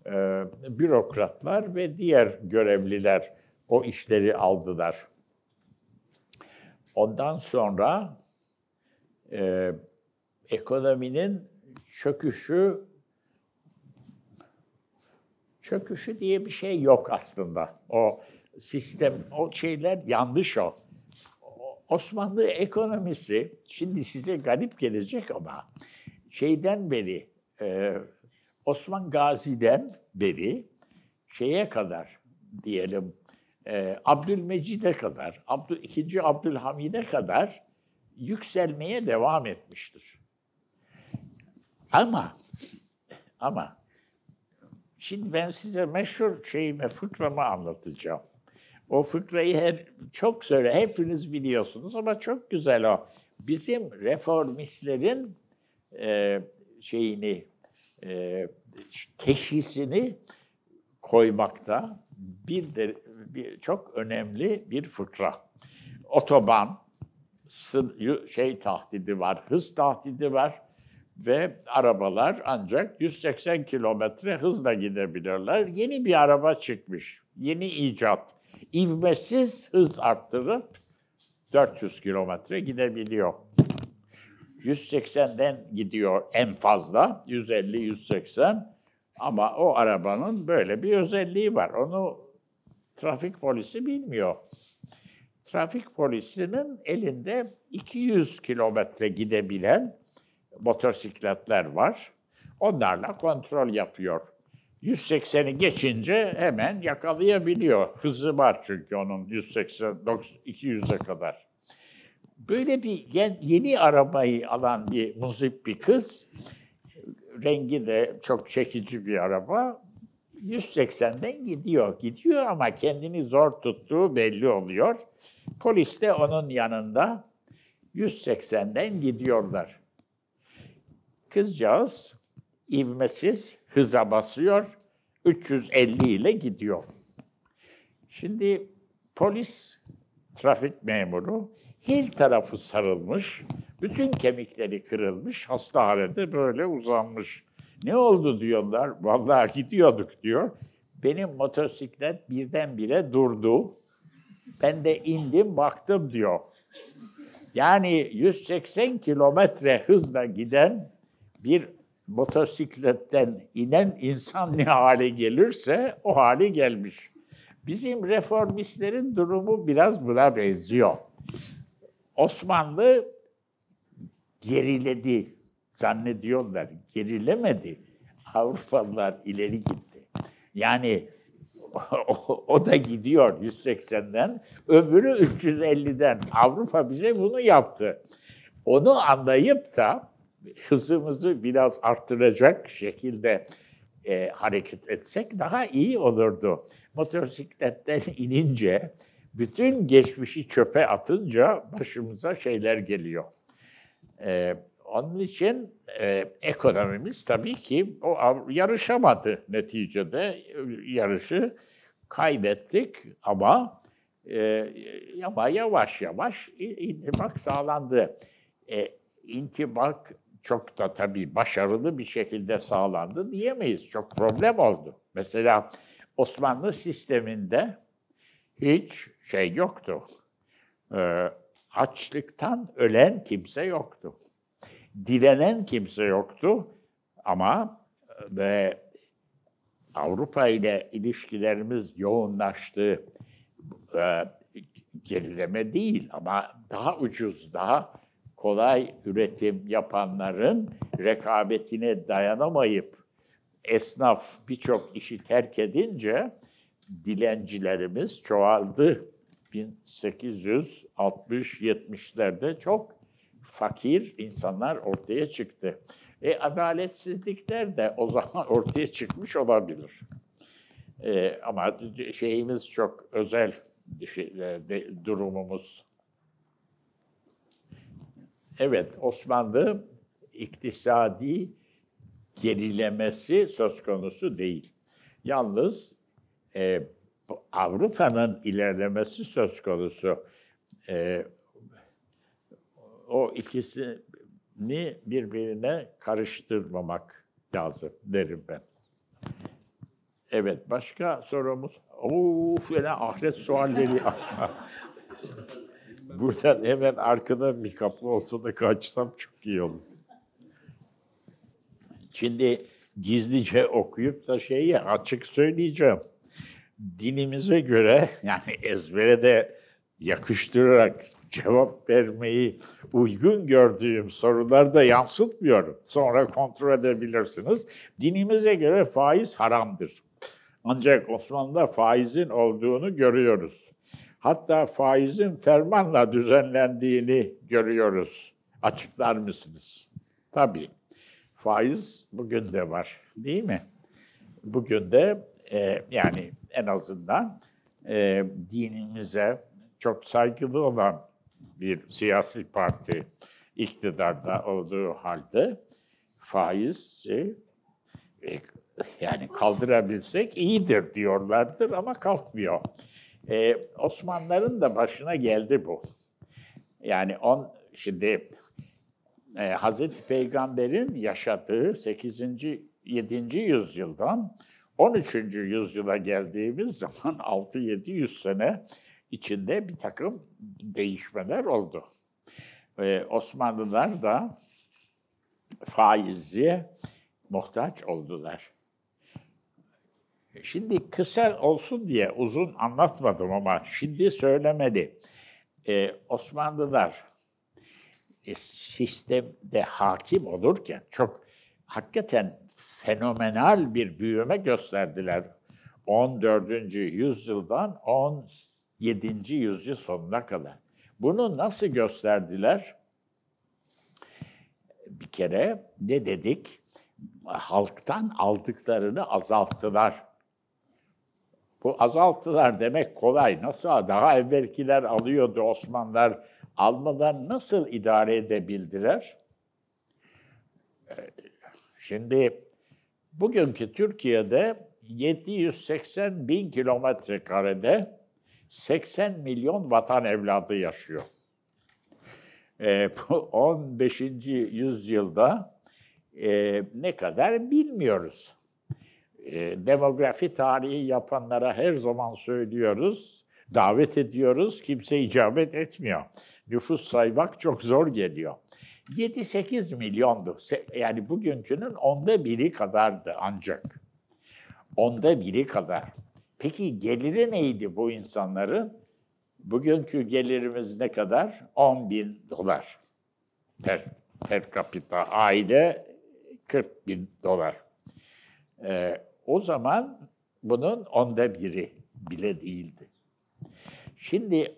e, bürokratlar ve diğer görevliler o işleri aldılar. Ondan sonra e, ekonominin çöküşü çöküşü diye bir şey yok aslında. O sistem, o şeyler yanlış o. Osmanlı ekonomisi, şimdi size garip gelecek ama şeyden beri, e, Osman Gazi'den beri şeye kadar diyelim, e, Abdülmecid'e kadar, Abdül, ikinci Abdülhamid'e kadar yükselmeye devam etmiştir. Ama ama şimdi ben size meşhur şeyimi, fıkramı anlatacağım. O fıkrayı her çok söyle, hepiniz biliyorsunuz ama çok güzel o. Bizim reformistlerin e, şeyini, e, teşhisini koymakta bir de bir, çok önemli bir fıkra. Otoban, şey tahdidi var, hız tahdidi var ve arabalar ancak 180 kilometre hızla gidebilirler. Yeni bir araba çıkmış, yeni icat. İvmesiz hız arttırıp 400 kilometre gidebiliyor. 180'den gidiyor en fazla, 150-180. Ama o arabanın böyle bir özelliği var. Onu trafik polisi bilmiyor. Trafik polisinin elinde 200 kilometre gidebilen motosikletler var. Onlarla kontrol yapıyor. 180'i geçince hemen yakalayabiliyor. Hızı var çünkü onun 180 200'e kadar. Böyle bir yeni arabayı alan bir muzip bir kız, rengi de çok çekici bir araba. 180'den gidiyor. Gidiyor ama kendini zor tuttuğu belli oluyor. Polis de onun yanında 180'den gidiyorlar. Kızcağız ivmesiz hıza basıyor, 350 ile gidiyor. Şimdi polis, trafik memuru her tarafı sarılmış, bütün kemikleri kırılmış, hasta halde böyle uzanmış. Ne oldu diyorlar, vallahi gidiyorduk diyor. Benim motosiklet birdenbire durdu. Ben de indim baktım diyor. Yani 180 kilometre hızla giden bir motosikletten inen insan ne hale gelirse o hale gelmiş. Bizim reformistlerin durumu biraz buna benziyor. Osmanlı geriledi zannediyorlar. Gerilemedi. <laughs> Avrupalılar ileri gitti. Yani <laughs> o, o da gidiyor 180'den, öbürü 350'den. Avrupa bize bunu yaptı. Onu anlayıp da hızımızı biraz arttıracak şekilde e, hareket etsek daha iyi olurdu. Motosikletten inince, bütün geçmişi çöpe atınca başımıza şeyler geliyor. E, onun için e, ekonomimiz tabii ki o yarışamadı neticede. Yarışı kaybettik ama e, ama yavaş yavaş intibak sağlandı. E, intibak çok da tabii başarılı bir şekilde sağlandı diyemeyiz. Çok problem oldu. Mesela Osmanlı sisteminde hiç şey yoktu. E, açlıktan ölen kimse yoktu dilenen kimse yoktu ama e, ve Avrupa ile ilişkilerimiz yoğunlaştı. Ee, gerileme değil ama daha ucuz, daha kolay üretim yapanların rekabetine dayanamayıp esnaf birçok işi terk edince dilencilerimiz çoğaldı. 1860-70'lerde çok fakir insanlar ortaya çıktı. E, adaletsizlikler de o zaman <laughs> ortaya çıkmış olabilir. E, ama şeyimiz çok özel e, durumumuz. Evet, Osmanlı iktisadi gerilemesi söz konusu değil. Yalnız e, Avrupa'nın ilerlemesi söz konusu. E, o ikisini birbirine karıştırmamak lazım derim ben. Evet, başka sorumuz? Oo, fena ahiret sualleri. <laughs> Buradan hemen arkada bir kapı olsa da kaçsam çok iyi olur. Şimdi gizlice okuyup da şeyi açık söyleyeceğim. Dinimize göre <laughs> yani ezbere de yakıştırarak cevap vermeyi uygun gördüğüm sorularda yansıtmıyorum. Sonra kontrol edebilirsiniz. Dinimize göre faiz haramdır. Ancak Osmanlı'da faizin olduğunu görüyoruz. Hatta faizin fermanla düzenlendiğini görüyoruz. Açıklar mısınız? Tabii. Faiz bugün de var, değil mi? Bugün de e, yani en azından e, dinimize çok saygılı olan bir siyasi parti iktidarda olduğu halde faizi e, yani kaldırabilsek iyidir diyorlardır ama kalkmıyor. Ee, Osmanlıların da başına geldi bu. Yani on şimdi e, Hazreti Peygamber'in yaşadığı 8. 7. yüzyıldan 13. yüzyıla geldiğimiz zaman <laughs> 6-700 sene içinde bir takım değişmeler oldu. Ee, Osmanlılar da faizi muhtaç oldular. Şimdi kısa olsun diye uzun anlatmadım ama şimdi söylemedi. Ee, Osmanlılar e, sistemde hakim olurken çok hakikaten fenomenal bir büyüme gösterdiler. 14. yüzyıldan 17. yüzyıl sonuna kadar. Bunu nasıl gösterdiler? Bir kere ne dedik? Halktan aldıklarını azalttılar. Bu azalttılar demek kolay. Nasıl daha evvelkiler alıyordu Osmanlılar almadan nasıl idare edebildiler? Şimdi bugünkü Türkiye'de 780 bin kilometre karede 80 milyon vatan evladı yaşıyor. E, bu 15. yüzyılda e, ne kadar bilmiyoruz. E, demografi tarihi yapanlara her zaman söylüyoruz, davet ediyoruz, kimse icabet etmiyor. Nüfus saymak çok zor geliyor. 7-8 milyondu. Yani bugünkünün onda biri kadardı ancak. Onda biri kadar. Peki geliri neydi bu insanların? Bugünkü gelirimiz ne kadar? 10 bin dolar per, per capita. Aile 40 bin dolar. Ee, o zaman bunun onda biri bile değildi. Şimdi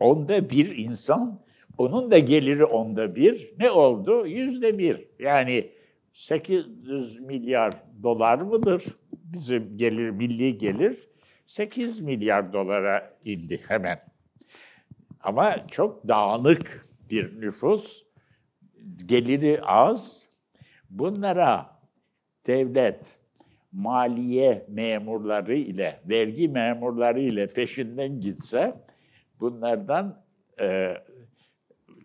onda bir insan, onun da geliri onda bir. Ne oldu? Yüzde bir. Yani 800 milyar dolar mıdır? Bizim gelir, milli gelir 8 milyar dolara indi hemen. Ama çok dağınık bir nüfus, geliri az. Bunlara devlet, maliye memurları ile, vergi memurları ile peşinden gitse bunlardan e,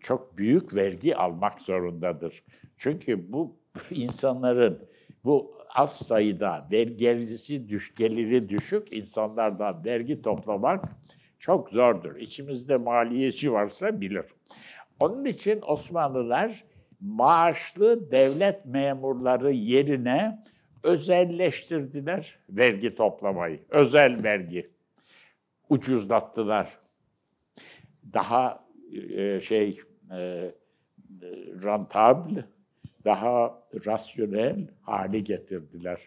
çok büyük vergi almak zorundadır. Çünkü bu <laughs> insanların bu az sayıda vergisi düş, geliri düşük insanlardan vergi toplamak çok zordur. İçimizde maliyeci varsa bilir. Onun için Osmanlılar maaşlı devlet memurları yerine özelleştirdiler vergi toplamayı. Özel vergi. Ucuzlattılar. Daha e, şey e, rentable, daha rasyonel hale getirdiler.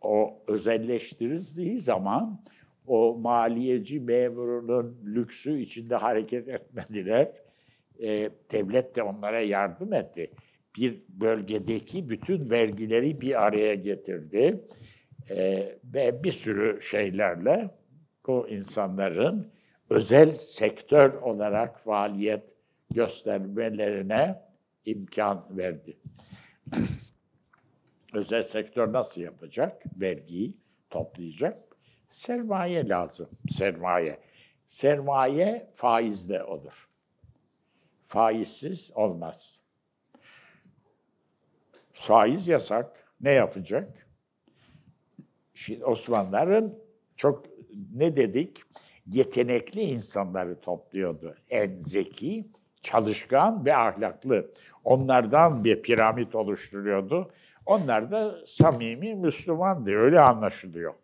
O özelleştirildiği zaman o maliyeci memurunun lüksü içinde hareket etmediler. E, devlet de onlara yardım etti. Bir bölgedeki bütün vergileri bir araya getirdi. E, ve bir sürü şeylerle bu insanların özel sektör olarak faaliyet göstermelerine imkan verdi. <clears throat> özel sektör nasıl yapacak? Vergiyi toplayacak. Sermaye lazım. Sermaye. Sermaye faizle olur. Faizsiz olmaz. Faiz yasak. Ne yapacak? Şimdi Osmanlıların çok ne dedik? Yetenekli insanları topluyordu. En zeki, çalışkan ve ahlaklı. Onlardan bir piramit oluşturuyordu. Onlar da samimi Müslümandı. Öyle anlaşılıyor.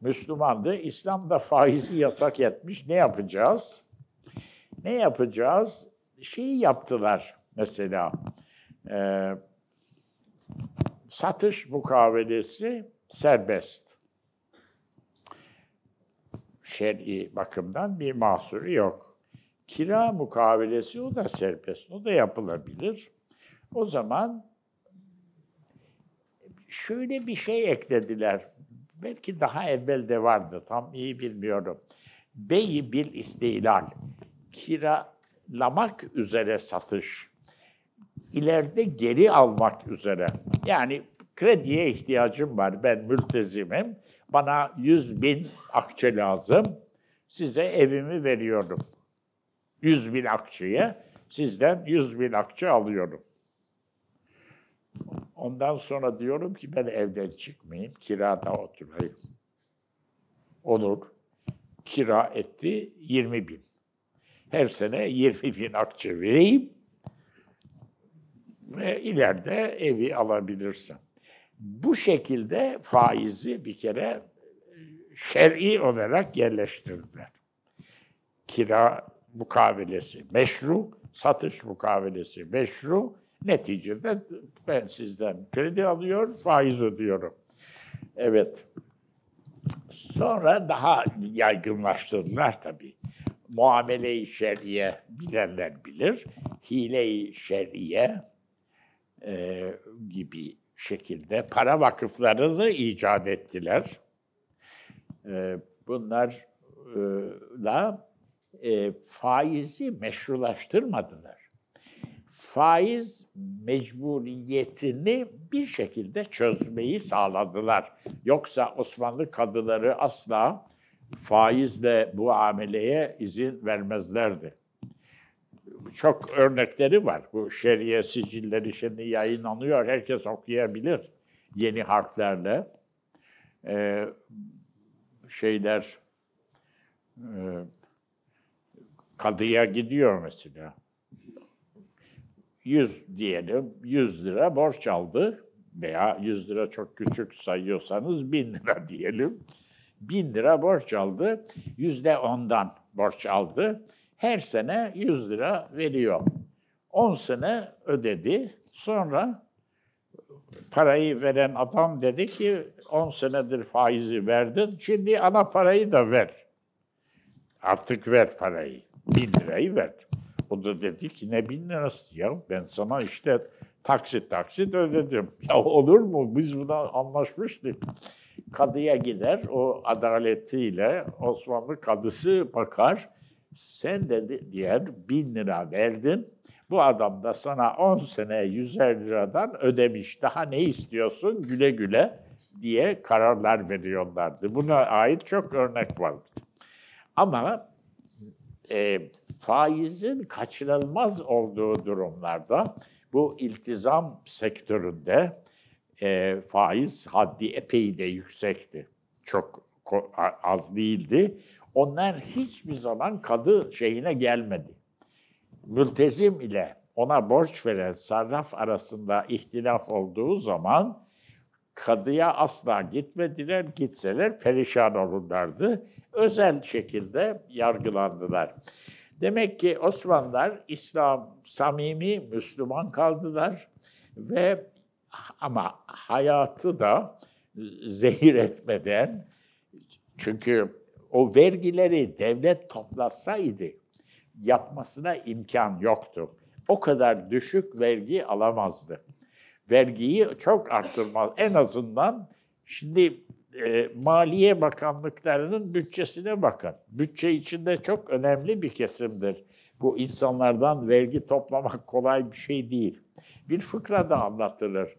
Müslümandı. İslam da faizi yasak etmiş. Ne yapacağız? Ne yapacağız? Şeyi yaptılar mesela. E, satış mukavelesi serbest. Şer'i bakımdan bir mahsuru yok. Kira mukavelesi o da serbest. O da yapılabilir. O zaman şöyle bir şey eklediler. Belki daha evvel de vardı. Tam iyi bilmiyorum. Beyi bil istihlal. Kiralamak üzere satış. İleride geri almak üzere. Yani krediye ihtiyacım var. Ben mültezimim. Bana 100 bin akçe lazım. Size evimi veriyorum. 100 bin akçeye sizden 100 bin akçe alıyorum. Ondan sonra diyorum ki ben evden çıkmayayım, kirada oturayım. Olur. Kira etti 20 bin. Her sene 20 bin akçe vereyim ve ileride evi alabilirsin. Bu şekilde faizi bir kere şer'i olarak yerleştirdiler. Kira mukavelesi meşru, satış mukavelesi meşru. Neticede ben sizden kredi alıyor, faiz ödüyorum. Evet. Sonra daha yaygınlaştırdılar tabii. Muamele-i şer'iye bilenler bilir. Hile-i şer'iye e, gibi şekilde para vakıflarını icat ettiler. E, bunlarla e, faizi meşrulaştırmadılar. Faiz mecburiyetini bir şekilde çözmeyi sağladılar. Yoksa Osmanlı kadıları asla faizle bu ameleye izin vermezlerdi. Çok örnekleri var. Bu şeriye sicilleri şimdi yayınlanıyor. Herkes okuyabilir yeni harflerle. Ee, şeyler e, kadıya gidiyor mesela. 100 diyelim, 100 lira borç aldı veya 100 lira çok küçük sayıyorsanız 1000 lira diyelim. 1000 lira borç aldı, yüzde ondan borç aldı. Her sene 100 lira veriyor. 10 sene ödedi. Sonra parayı veren adam dedi ki 10 senedir faizi verdin, şimdi ana parayı da ver. Artık ver parayı. Bin lirayı ver. O da dedi ki ne bin lirası ya ben sana işte taksit taksit ödedim. <laughs> Ya olur mu biz buna anlaşmıştık. Kadıya gider o adaletiyle Osmanlı kadısı bakar. Sen de diğer bin lira verdin. Bu adam da sana 10 sene 150 liradan ödemiş. Daha ne istiyorsun güle güle diye kararlar veriyorlardı. Buna ait çok örnek vardır. Ama e, faizin kaçınılmaz olduğu durumlarda bu iltizam sektöründe e, faiz haddi epey de yüksekti. Çok az değildi. Onlar hiçbir zaman kadı şeyine gelmedi. Mültezim ile ona borç veren sarraf arasında ihtilaf olduğu zaman kadıya asla gitmediler. Gitseler perişan olurlardı. Özel şekilde yargılandılar. Demek ki Osmanlılar İslam samimi Müslüman kaldılar ve ama hayatı da zehir etmeden çünkü o vergileri devlet toplasaydı yapmasına imkan yoktu. O kadar düşük vergi alamazdı vergiyi çok arttırmaz. En azından şimdi e, Maliye Bakanlıklarının bütçesine bakın. Bütçe içinde çok önemli bir kesimdir. Bu insanlardan vergi toplamak kolay bir şey değil. Bir fıkra da anlatılır.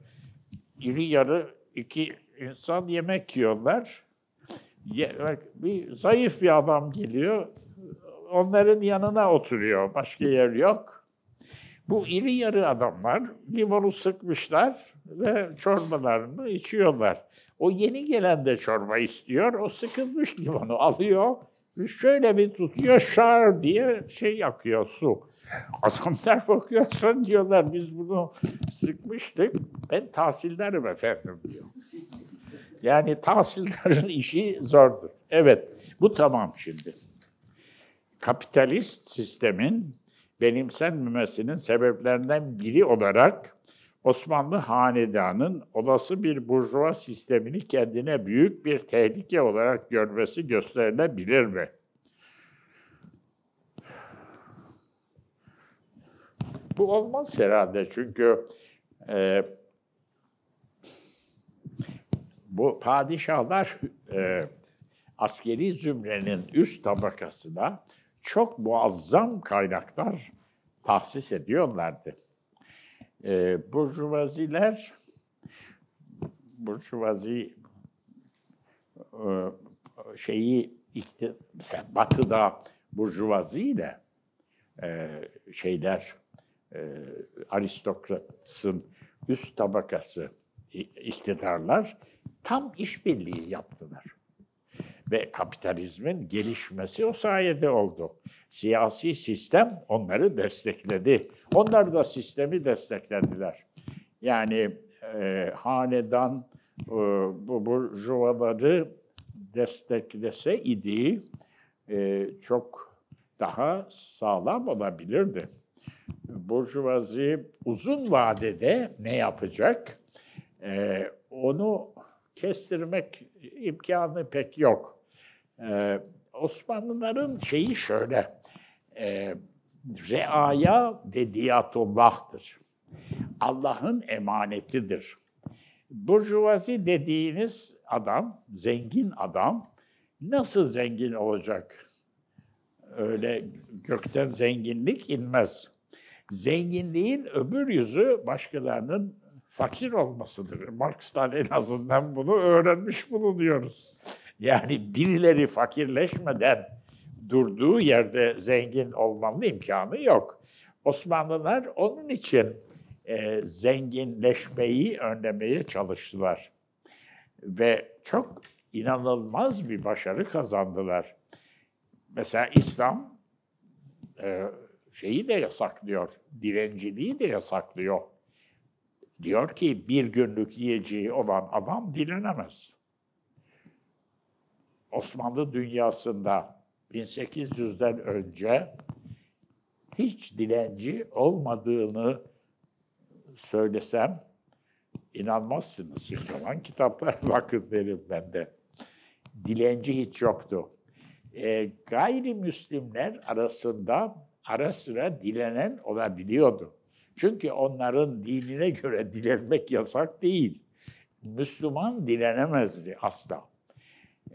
İri yarı iki insan yemek yiyorlar. Bir zayıf bir adam geliyor. Onların yanına oturuyor. Başka yer yok. Bu iri yarı adamlar limonu sıkmışlar ve çorbalarını içiyorlar. O yeni gelen de çorba istiyor. O sıkılmış limonu alıyor. Şöyle bir tutuyor şar diye şey yakıyor su. Adamlar bakıyorsun diyorlar biz bunu sıkmıştık. Ben tahsildarım efendim diyor. Yani tahsildarın <laughs> işi zordur. Evet bu tamam şimdi. Kapitalist sistemin benimsenmemesinin sebeplerinden biri olarak Osmanlı hanedanın olası bir burjuva sistemini kendine büyük bir tehlike olarak görmesi gösterilebilir mi? Bu olmaz herhalde çünkü e, bu padişahlar e, askeri zümrenin üst tabakasına çok muazzam kaynaklar tahsis ediyorlardı. E, burjuvaziler, burjuvazi e, şeyi ikti, mesela Batı'da burjuvazi ile e, şeyler e, aristokratın üst tabakası iktidarlar tam işbirliği yaptılar. Ve kapitalizmin gelişmesi o sayede oldu. Siyasi sistem onları destekledi. Onlar da sistemi desteklediler. Yani e, hanedan e, bu burjuvaları desteklese idi e, çok daha sağlam olabilirdi. Burjuvazi uzun vadede ne yapacak? E, onu kestirmek imkanı pek yok. Ee, Osmanlıların şeyi şöyle, e, reaya dediyatullah'tır. Allah'ın emanetidir. Burjuvazi dediğiniz adam, zengin adam, nasıl zengin olacak? Öyle gökten zenginlik inmez. Zenginliğin öbür yüzü başkalarının fakir olmasıdır. Marx'tan en azından bunu öğrenmiş bulunuyoruz. Yani birileri fakirleşmeden durduğu yerde zengin olmanın imkanı yok. Osmanlılar onun için e, zenginleşmeyi önlemeye çalıştılar. Ve çok inanılmaz bir başarı kazandılar. Mesela İslam e, şeyi de yasaklıyor, dilenciliği de yasaklıyor. Diyor ki bir günlük yiyeceği olan adam dilenemez. Osmanlı dünyasında 1800'den önce hiç dilenci olmadığını söylesem inanmazsınız. Yalan kitaplar <laughs> bakın derim ben de. Dilenci hiç yoktu. E, gayrimüslimler arasında ara sıra dilenen olabiliyordu. Çünkü onların dinine göre <laughs> dilenmek yasak değil. Müslüman dilenemezdi asla.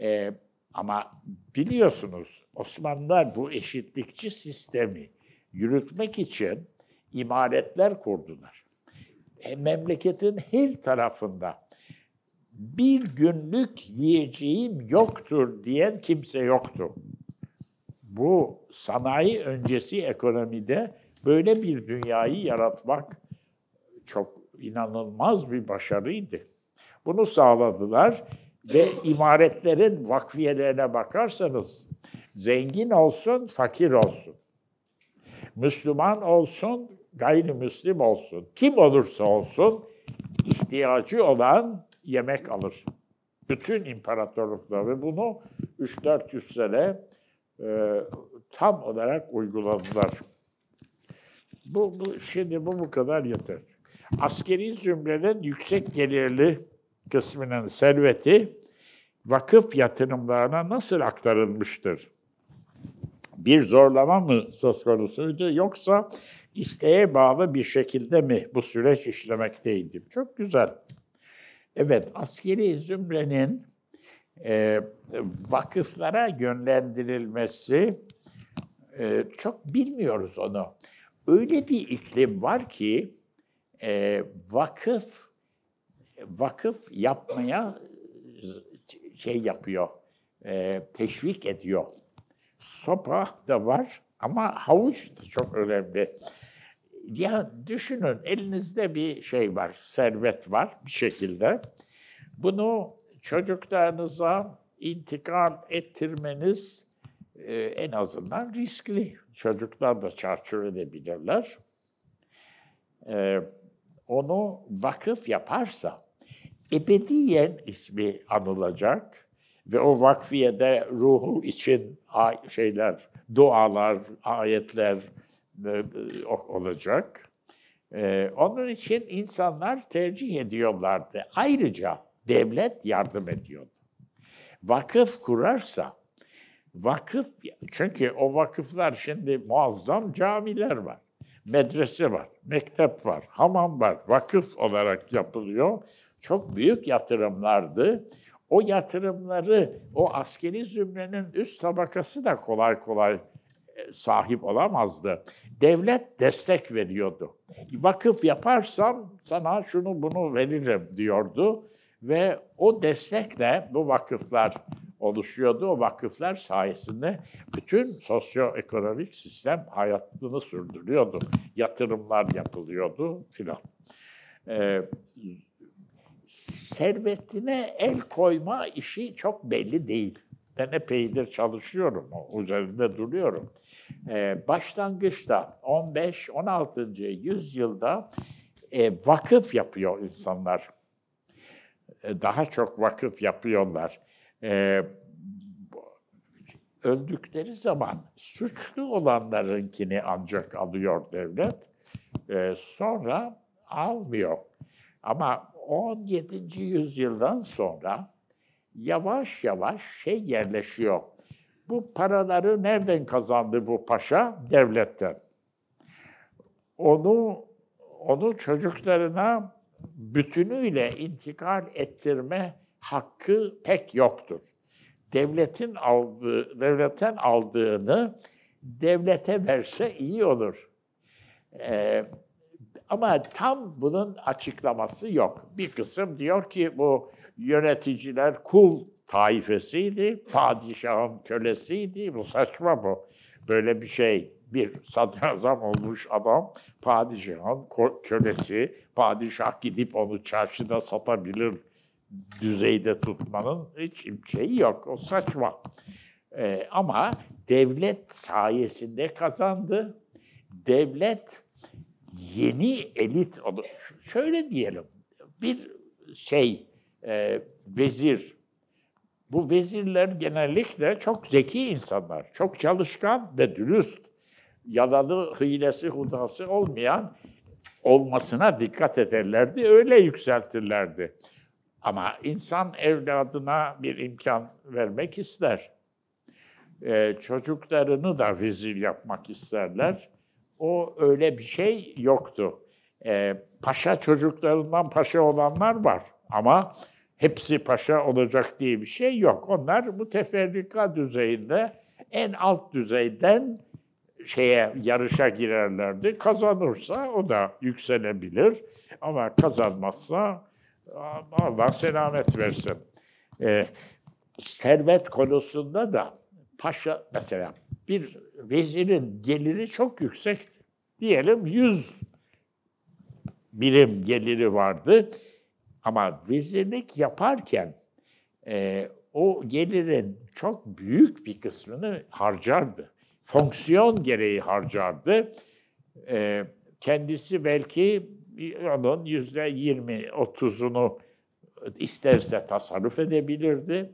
Ee, ama biliyorsunuz Osmanlılar bu eşitlikçi sistemi yürütmek için imaretler kurdular. Memleketin her tarafında bir günlük yiyeceğim yoktur diyen kimse yoktu. Bu sanayi öncesi ekonomide böyle bir dünyayı yaratmak çok inanılmaz bir başarıydı. Bunu sağladılar ve imaretlerin vakfiyelerine bakarsanız zengin olsun, fakir olsun. Müslüman olsun, gayrimüslim olsun. Kim olursa olsun ihtiyacı olan yemek alır. Bütün imparatorluklar ve bunu 3-400 sene e, tam olarak uyguladılar. Bu, bu şimdi bu bu kadar yeter. Askeri zümrenin yüksek gelirli kısmının serveti vakıf yatırımlarına nasıl aktarılmıştır? Bir zorlama mı söz konusuydu yoksa isteğe bağlı bir şekilde mi bu süreç işlemekteydi? Çok güzel. Evet, askeri zümrenin e, vakıflara yönlendirilmesi e, çok bilmiyoruz onu. Öyle bir iklim var ki e, vakıf vakıf yapmaya e, şey yapıyor, e, teşvik ediyor. Sopa da var ama havuç da çok önemli. Ya düşünün elinizde bir şey var, servet var bir şekilde. Bunu çocuklarınıza intikal ettirmeniz e, en azından riskli. Çocuklar da çarçur edebilirler. E, onu vakıf yaparsa ebediyen ismi anılacak ve o vakfiyede ruhu için şeyler, dualar, ayetler e, olacak. E, onun için insanlar tercih ediyorlardı. Ayrıca devlet yardım ediyordu. Vakıf kurarsa, vakıf, çünkü o vakıflar şimdi muazzam camiler var, medrese var, mektep var, hamam var, vakıf olarak yapılıyor. Çok büyük yatırımlardı. O yatırımları o askeri zümrenin üst tabakası da kolay kolay e, sahip olamazdı. Devlet destek veriyordu. Vakıf yaparsam sana şunu bunu veririm diyordu ve o destekle bu vakıflar oluşuyordu. O vakıflar sayesinde bütün sosyoekonomik sistem hayatını sürdürüyordu. Yatırımlar yapılıyordu filan. Ee, servetine el koyma işi çok belli değil. Ben epeydir çalışıyorum, üzerinde duruyorum. Ee, başlangıçta 15-16. yüzyılda e, vakıf yapıyor insanlar. E, daha çok vakıf yapıyorlar. E, öldükleri zaman suçlu olanlarınkini ancak alıyor devlet. E, sonra almıyor. Ama 17. yüzyıldan sonra yavaş yavaş şey yerleşiyor. Bu paraları nereden kazandı bu paşa? Devletten. Onu onu çocuklarına bütünüyle intikal ettirme hakkı pek yoktur. Devletin aldığı, devletten aldığını devlete verse iyi olur. Ee, ama tam bunun açıklaması yok. Bir kısım diyor ki bu yöneticiler kul taifesiydi, padişahın kölesiydi. Bu saçma bu. Böyle bir şey. Bir sadrazam olmuş adam, padişahın kölesi, padişah gidip onu çarşıda satabilir düzeyde tutmanın hiç şeyi yok. O saçma. Ee, ama devlet sayesinde kazandı. Devlet yeni elit olur. Şöyle diyelim, bir şey, e, vezir, bu vezirler genellikle çok zeki insanlar, çok çalışkan ve dürüst, yalalı, hilesi, hudası olmayan olmasına dikkat ederlerdi, öyle yükseltirlerdi. Ama insan evladına bir imkan vermek ister. Ee, çocuklarını da vezir yapmak isterler. O öyle bir şey yoktu. Ee, paşa çocuklarından paşa olanlar var ama hepsi paşa olacak diye bir şey yok. Onlar bu teferrika düzeyinde en alt düzeyden şeye yarışa girerlerdi. Kazanırsa o da yükselebilir ama kazanmazsa Allah selamet versin. Ee, servet konusunda da paşa mesela bir vezirin geliri çok yüksekti. Diyelim 100 birim geliri vardı. Ama vezirlik yaparken e, o gelirin çok büyük bir kısmını harcardı. Fonksiyon gereği harcardı. E, kendisi belki onun yüzde yirmi, otuzunu isterse tasarruf edebilirdi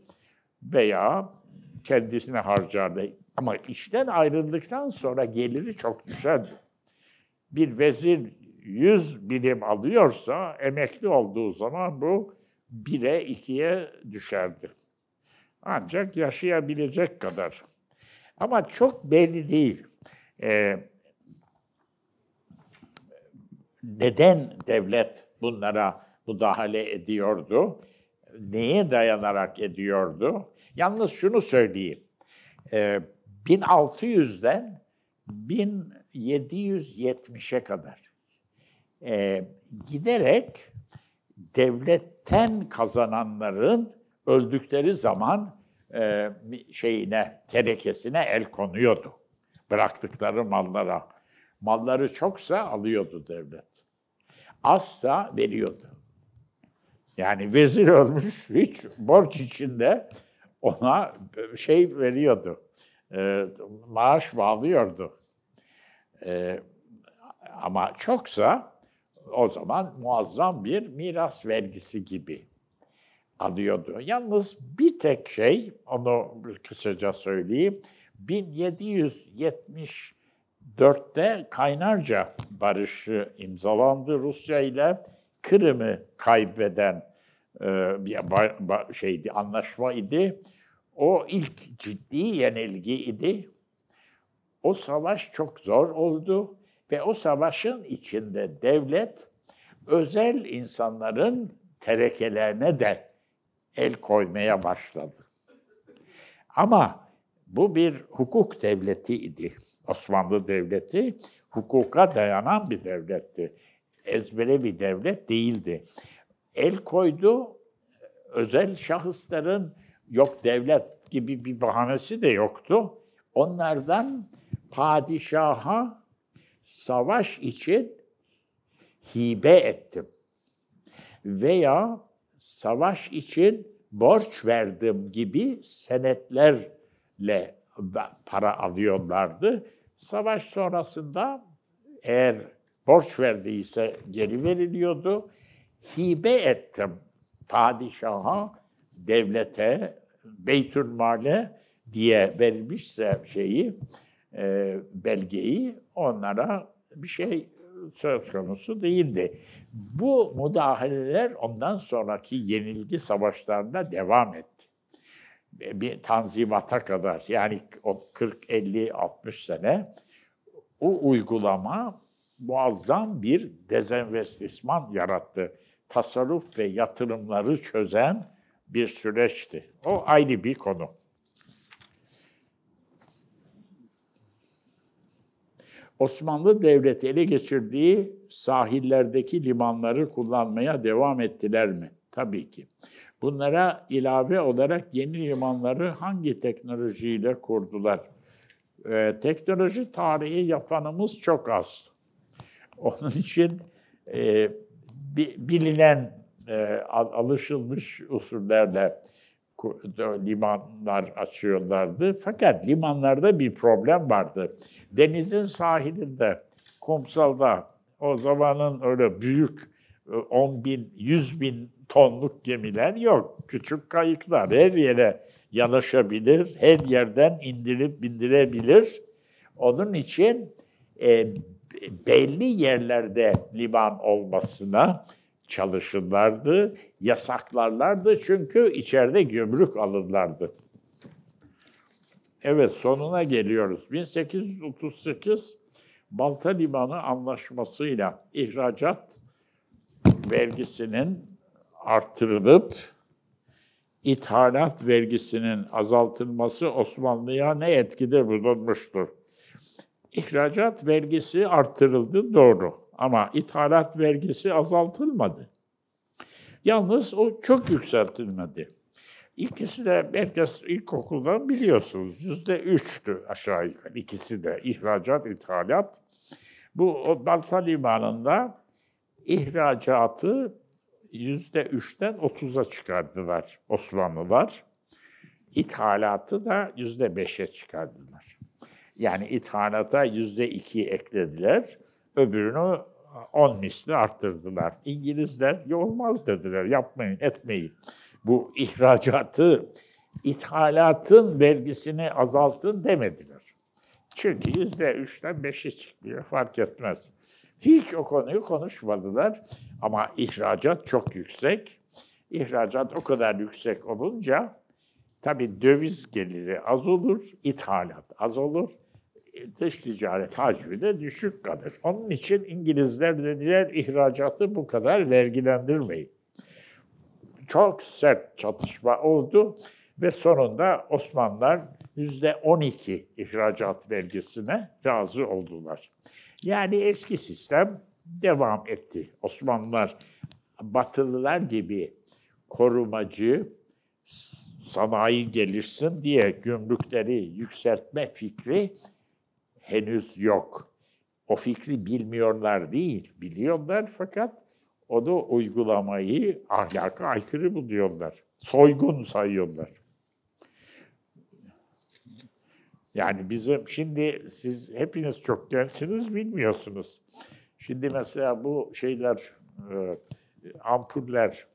veya kendisine harcardı. Ama işten ayrıldıktan sonra geliri çok düşerdi. Bir vezir 100 bilim alıyorsa emekli olduğu zaman bu 1'e 2'ye düşerdi. Ancak yaşayabilecek kadar. Ama çok belli değil. Ee, neden devlet bunlara müdahale ediyordu? Neye dayanarak ediyordu? Yalnız şunu söyleyeyim. Ee, 1600'den 1770'e kadar e, giderek devletten kazananların öldükleri zaman e, şeyine, tenekesine el konuyordu. Bıraktıkları mallara. Malları çoksa alıyordu devlet. Azsa veriyordu. Yani vezir olmuş hiç borç içinde ona şey veriyordu. E, maaş bağlıyordu. E, ama çoksa o zaman muazzam bir miras vergisi gibi alıyordu. Yalnız bir tek şey, onu kısaca söyleyeyim. 1774'te Kaynarca Barışı imzalandı Rusya ile Kırım'ı kaybeden e, bir şeydi, anlaşma idi. O ilk ciddi yenilgi idi. O savaş çok zor oldu ve o savaşın içinde devlet özel insanların terekelerine de el koymaya başladı. Ama bu bir hukuk devleti idi. Osmanlı Devleti hukuka dayanan bir devletti. Ezbere bir devlet değildi. El koydu, özel şahısların yok devlet gibi bir bahanesi de yoktu. Onlardan padişaha savaş için hibe ettim. Veya savaş için borç verdim gibi senetlerle para alıyorlardı. Savaş sonrasında eğer borç verdiyse geri veriliyordu. Hibe ettim padişaha, devlete, beytülmale diye verilmişse şeyi, e, belgeyi onlara bir şey söz konusu değildi. Bu müdahaleler ondan sonraki yenilgi savaşlarında devam etti. Bir tanzimata kadar yani o 40, 50, 60 sene o uygulama muazzam bir dezenvestisman yarattı. Tasarruf ve yatırımları çözen bir süreçti. O ayrı bir konu. Osmanlı Devleti ele geçirdiği sahillerdeki limanları kullanmaya devam ettiler mi? Tabii ki. Bunlara ilave olarak yeni limanları hangi teknolojiyle kurdular? Ee, teknoloji tarihi yapanımız çok az. Onun için e, bilinen, e, alışılmış usullerle limanlar açıyorlardı. Fakat limanlarda bir problem vardı. Denizin sahilinde, kumsalda o zamanın öyle büyük 10 e, bin, 100 bin tonluk gemiler yok. Küçük kayıklar her yere yanaşabilir, her yerden indirip bindirebilir. Onun için e, belli yerlerde liman olmasına çalışırlardı, yasaklarlardı çünkü içeride gümrük alırlardı. Evet sonuna geliyoruz. 1838 Balta Limanı Anlaşması'yla ihracat vergisinin artırılıp ithalat vergisinin azaltılması Osmanlı'ya ne etkide bulunmuştur? İhracat vergisi artırıldı doğru ama ithalat vergisi azaltılmadı. Yalnız o çok yükseltilmedi. İkisi de herkes ilkokuldan biliyorsunuz. Yüzde üçtü aşağı yukarı. İkisi de ihracat, ithalat. Bu Balta Limanı'nda ihracatı yüzde üçten otuza çıkardılar Osmanlılar. İthalatı da yüzde beşe çıkardılar. Yani ithalata yüzde iki eklediler öbürünü 10 misli arttırdılar. İngilizler olmaz dediler, yapmayın, etmeyin. Bu ihracatı, ithalatın vergisini azaltın demediler. Çünkü yüzde üçten beşi çıkmıyor, fark etmez. Hiç o konuyu konuşmadılar ama ihracat çok yüksek. İhracat o kadar yüksek olunca tabii döviz geliri az olur, ithalat az olur dış ticaret hacmi de düşük kalır. Onun için İngilizler dediler ihracatı bu kadar vergilendirmeyin. Çok sert çatışma oldu ve sonunda Osmanlılar yüzde 12 ihracat vergisine razı oldular. Yani eski sistem devam etti. Osmanlılar Batılılar gibi korumacı, sanayi gelişsin diye gümrükleri yükseltme fikri henüz yok. o fikri bilmiyorlar değil, biliyorlar fakat onu uygulamayı ahlaka aykırı buluyorlar. Soygun sayıyorlar. Yani bizim şimdi siz hepiniz çok gençsiniz bilmiyorsunuz. Şimdi mesela bu şeyler e, ampuller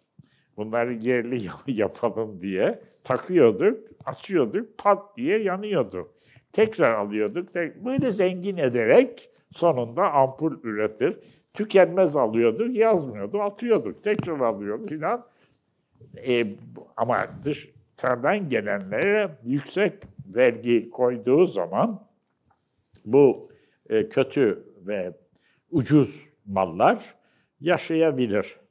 bunları yerli <laughs> yapalım diye takıyorduk, açıyorduk, pat diye yanıyordu. Tekrar alıyorduk. Böyle zengin ederek sonunda ampul üretir. Tükenmez alıyorduk, yazmıyordu, atıyorduk. Tekrar alıyorduk filan. E, ama dışarıdan gelenlere yüksek vergi koyduğu zaman bu e, kötü ve ucuz mallar yaşayabilir.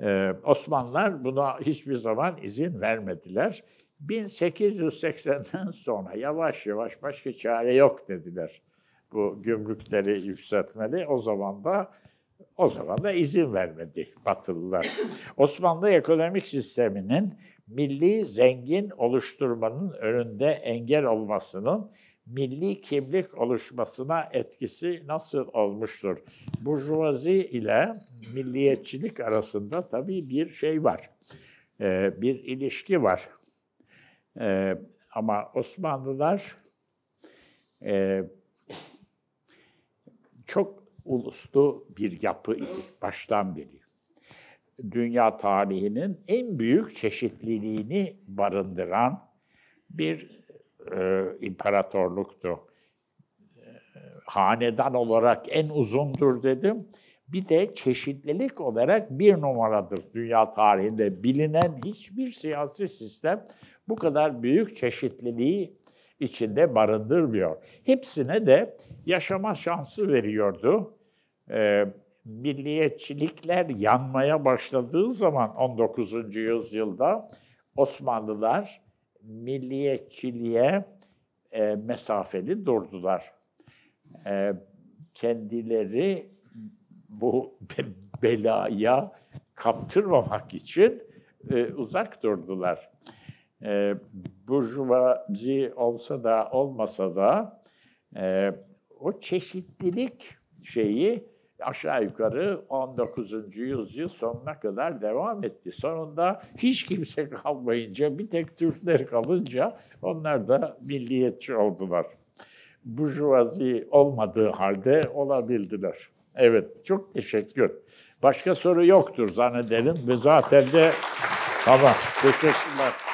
Ee, Osmanlılar buna hiçbir zaman izin vermediler. 1880'den sonra yavaş yavaş başka çare yok dediler. Bu gümrükleri yükseltmeli. O zaman da o zaman da izin vermedi Batılılar. Osmanlı ekonomik sisteminin milli zengin oluşturmanın önünde engel olmasının milli kimlik oluşmasına etkisi nasıl olmuştur? Burjuvazi ile milliyetçilik arasında tabii bir şey var. Ee, bir ilişki var. Ee, ama Osmanlılar e, çok uluslu bir yapı baştan beri. Dünya tarihinin en büyük çeşitliliğini barındıran bir e, imparatorluktu. E, hanedan olarak en uzundur dedim. Bir de çeşitlilik olarak bir numaradır dünya tarihinde. Bilinen hiçbir siyasi sistem bu kadar büyük çeşitliliği içinde barındırmıyor. Hepsine de yaşama şansı veriyordu. E, milliyetçilikler yanmaya başladığı zaman 19. yüzyılda Osmanlılar milliyetçiliğe e, mesafeli durdular. E, kendileri bu be- <laughs> belaya kaptırmamak için e, uzak durdular. E, burjuvazi olsa da olmasa da e, o çeşitlilik şeyi aşağı yukarı 19. yüzyıl sonuna kadar devam etti. Sonunda hiç kimse kalmayınca, bir tek Türkler kalınca onlar da milliyetçi oldular. Burjuvazi olmadığı halde olabildiler. Evet, çok teşekkür. Başka soru yoktur zannederim ve zaten de tamam, teşekkürler.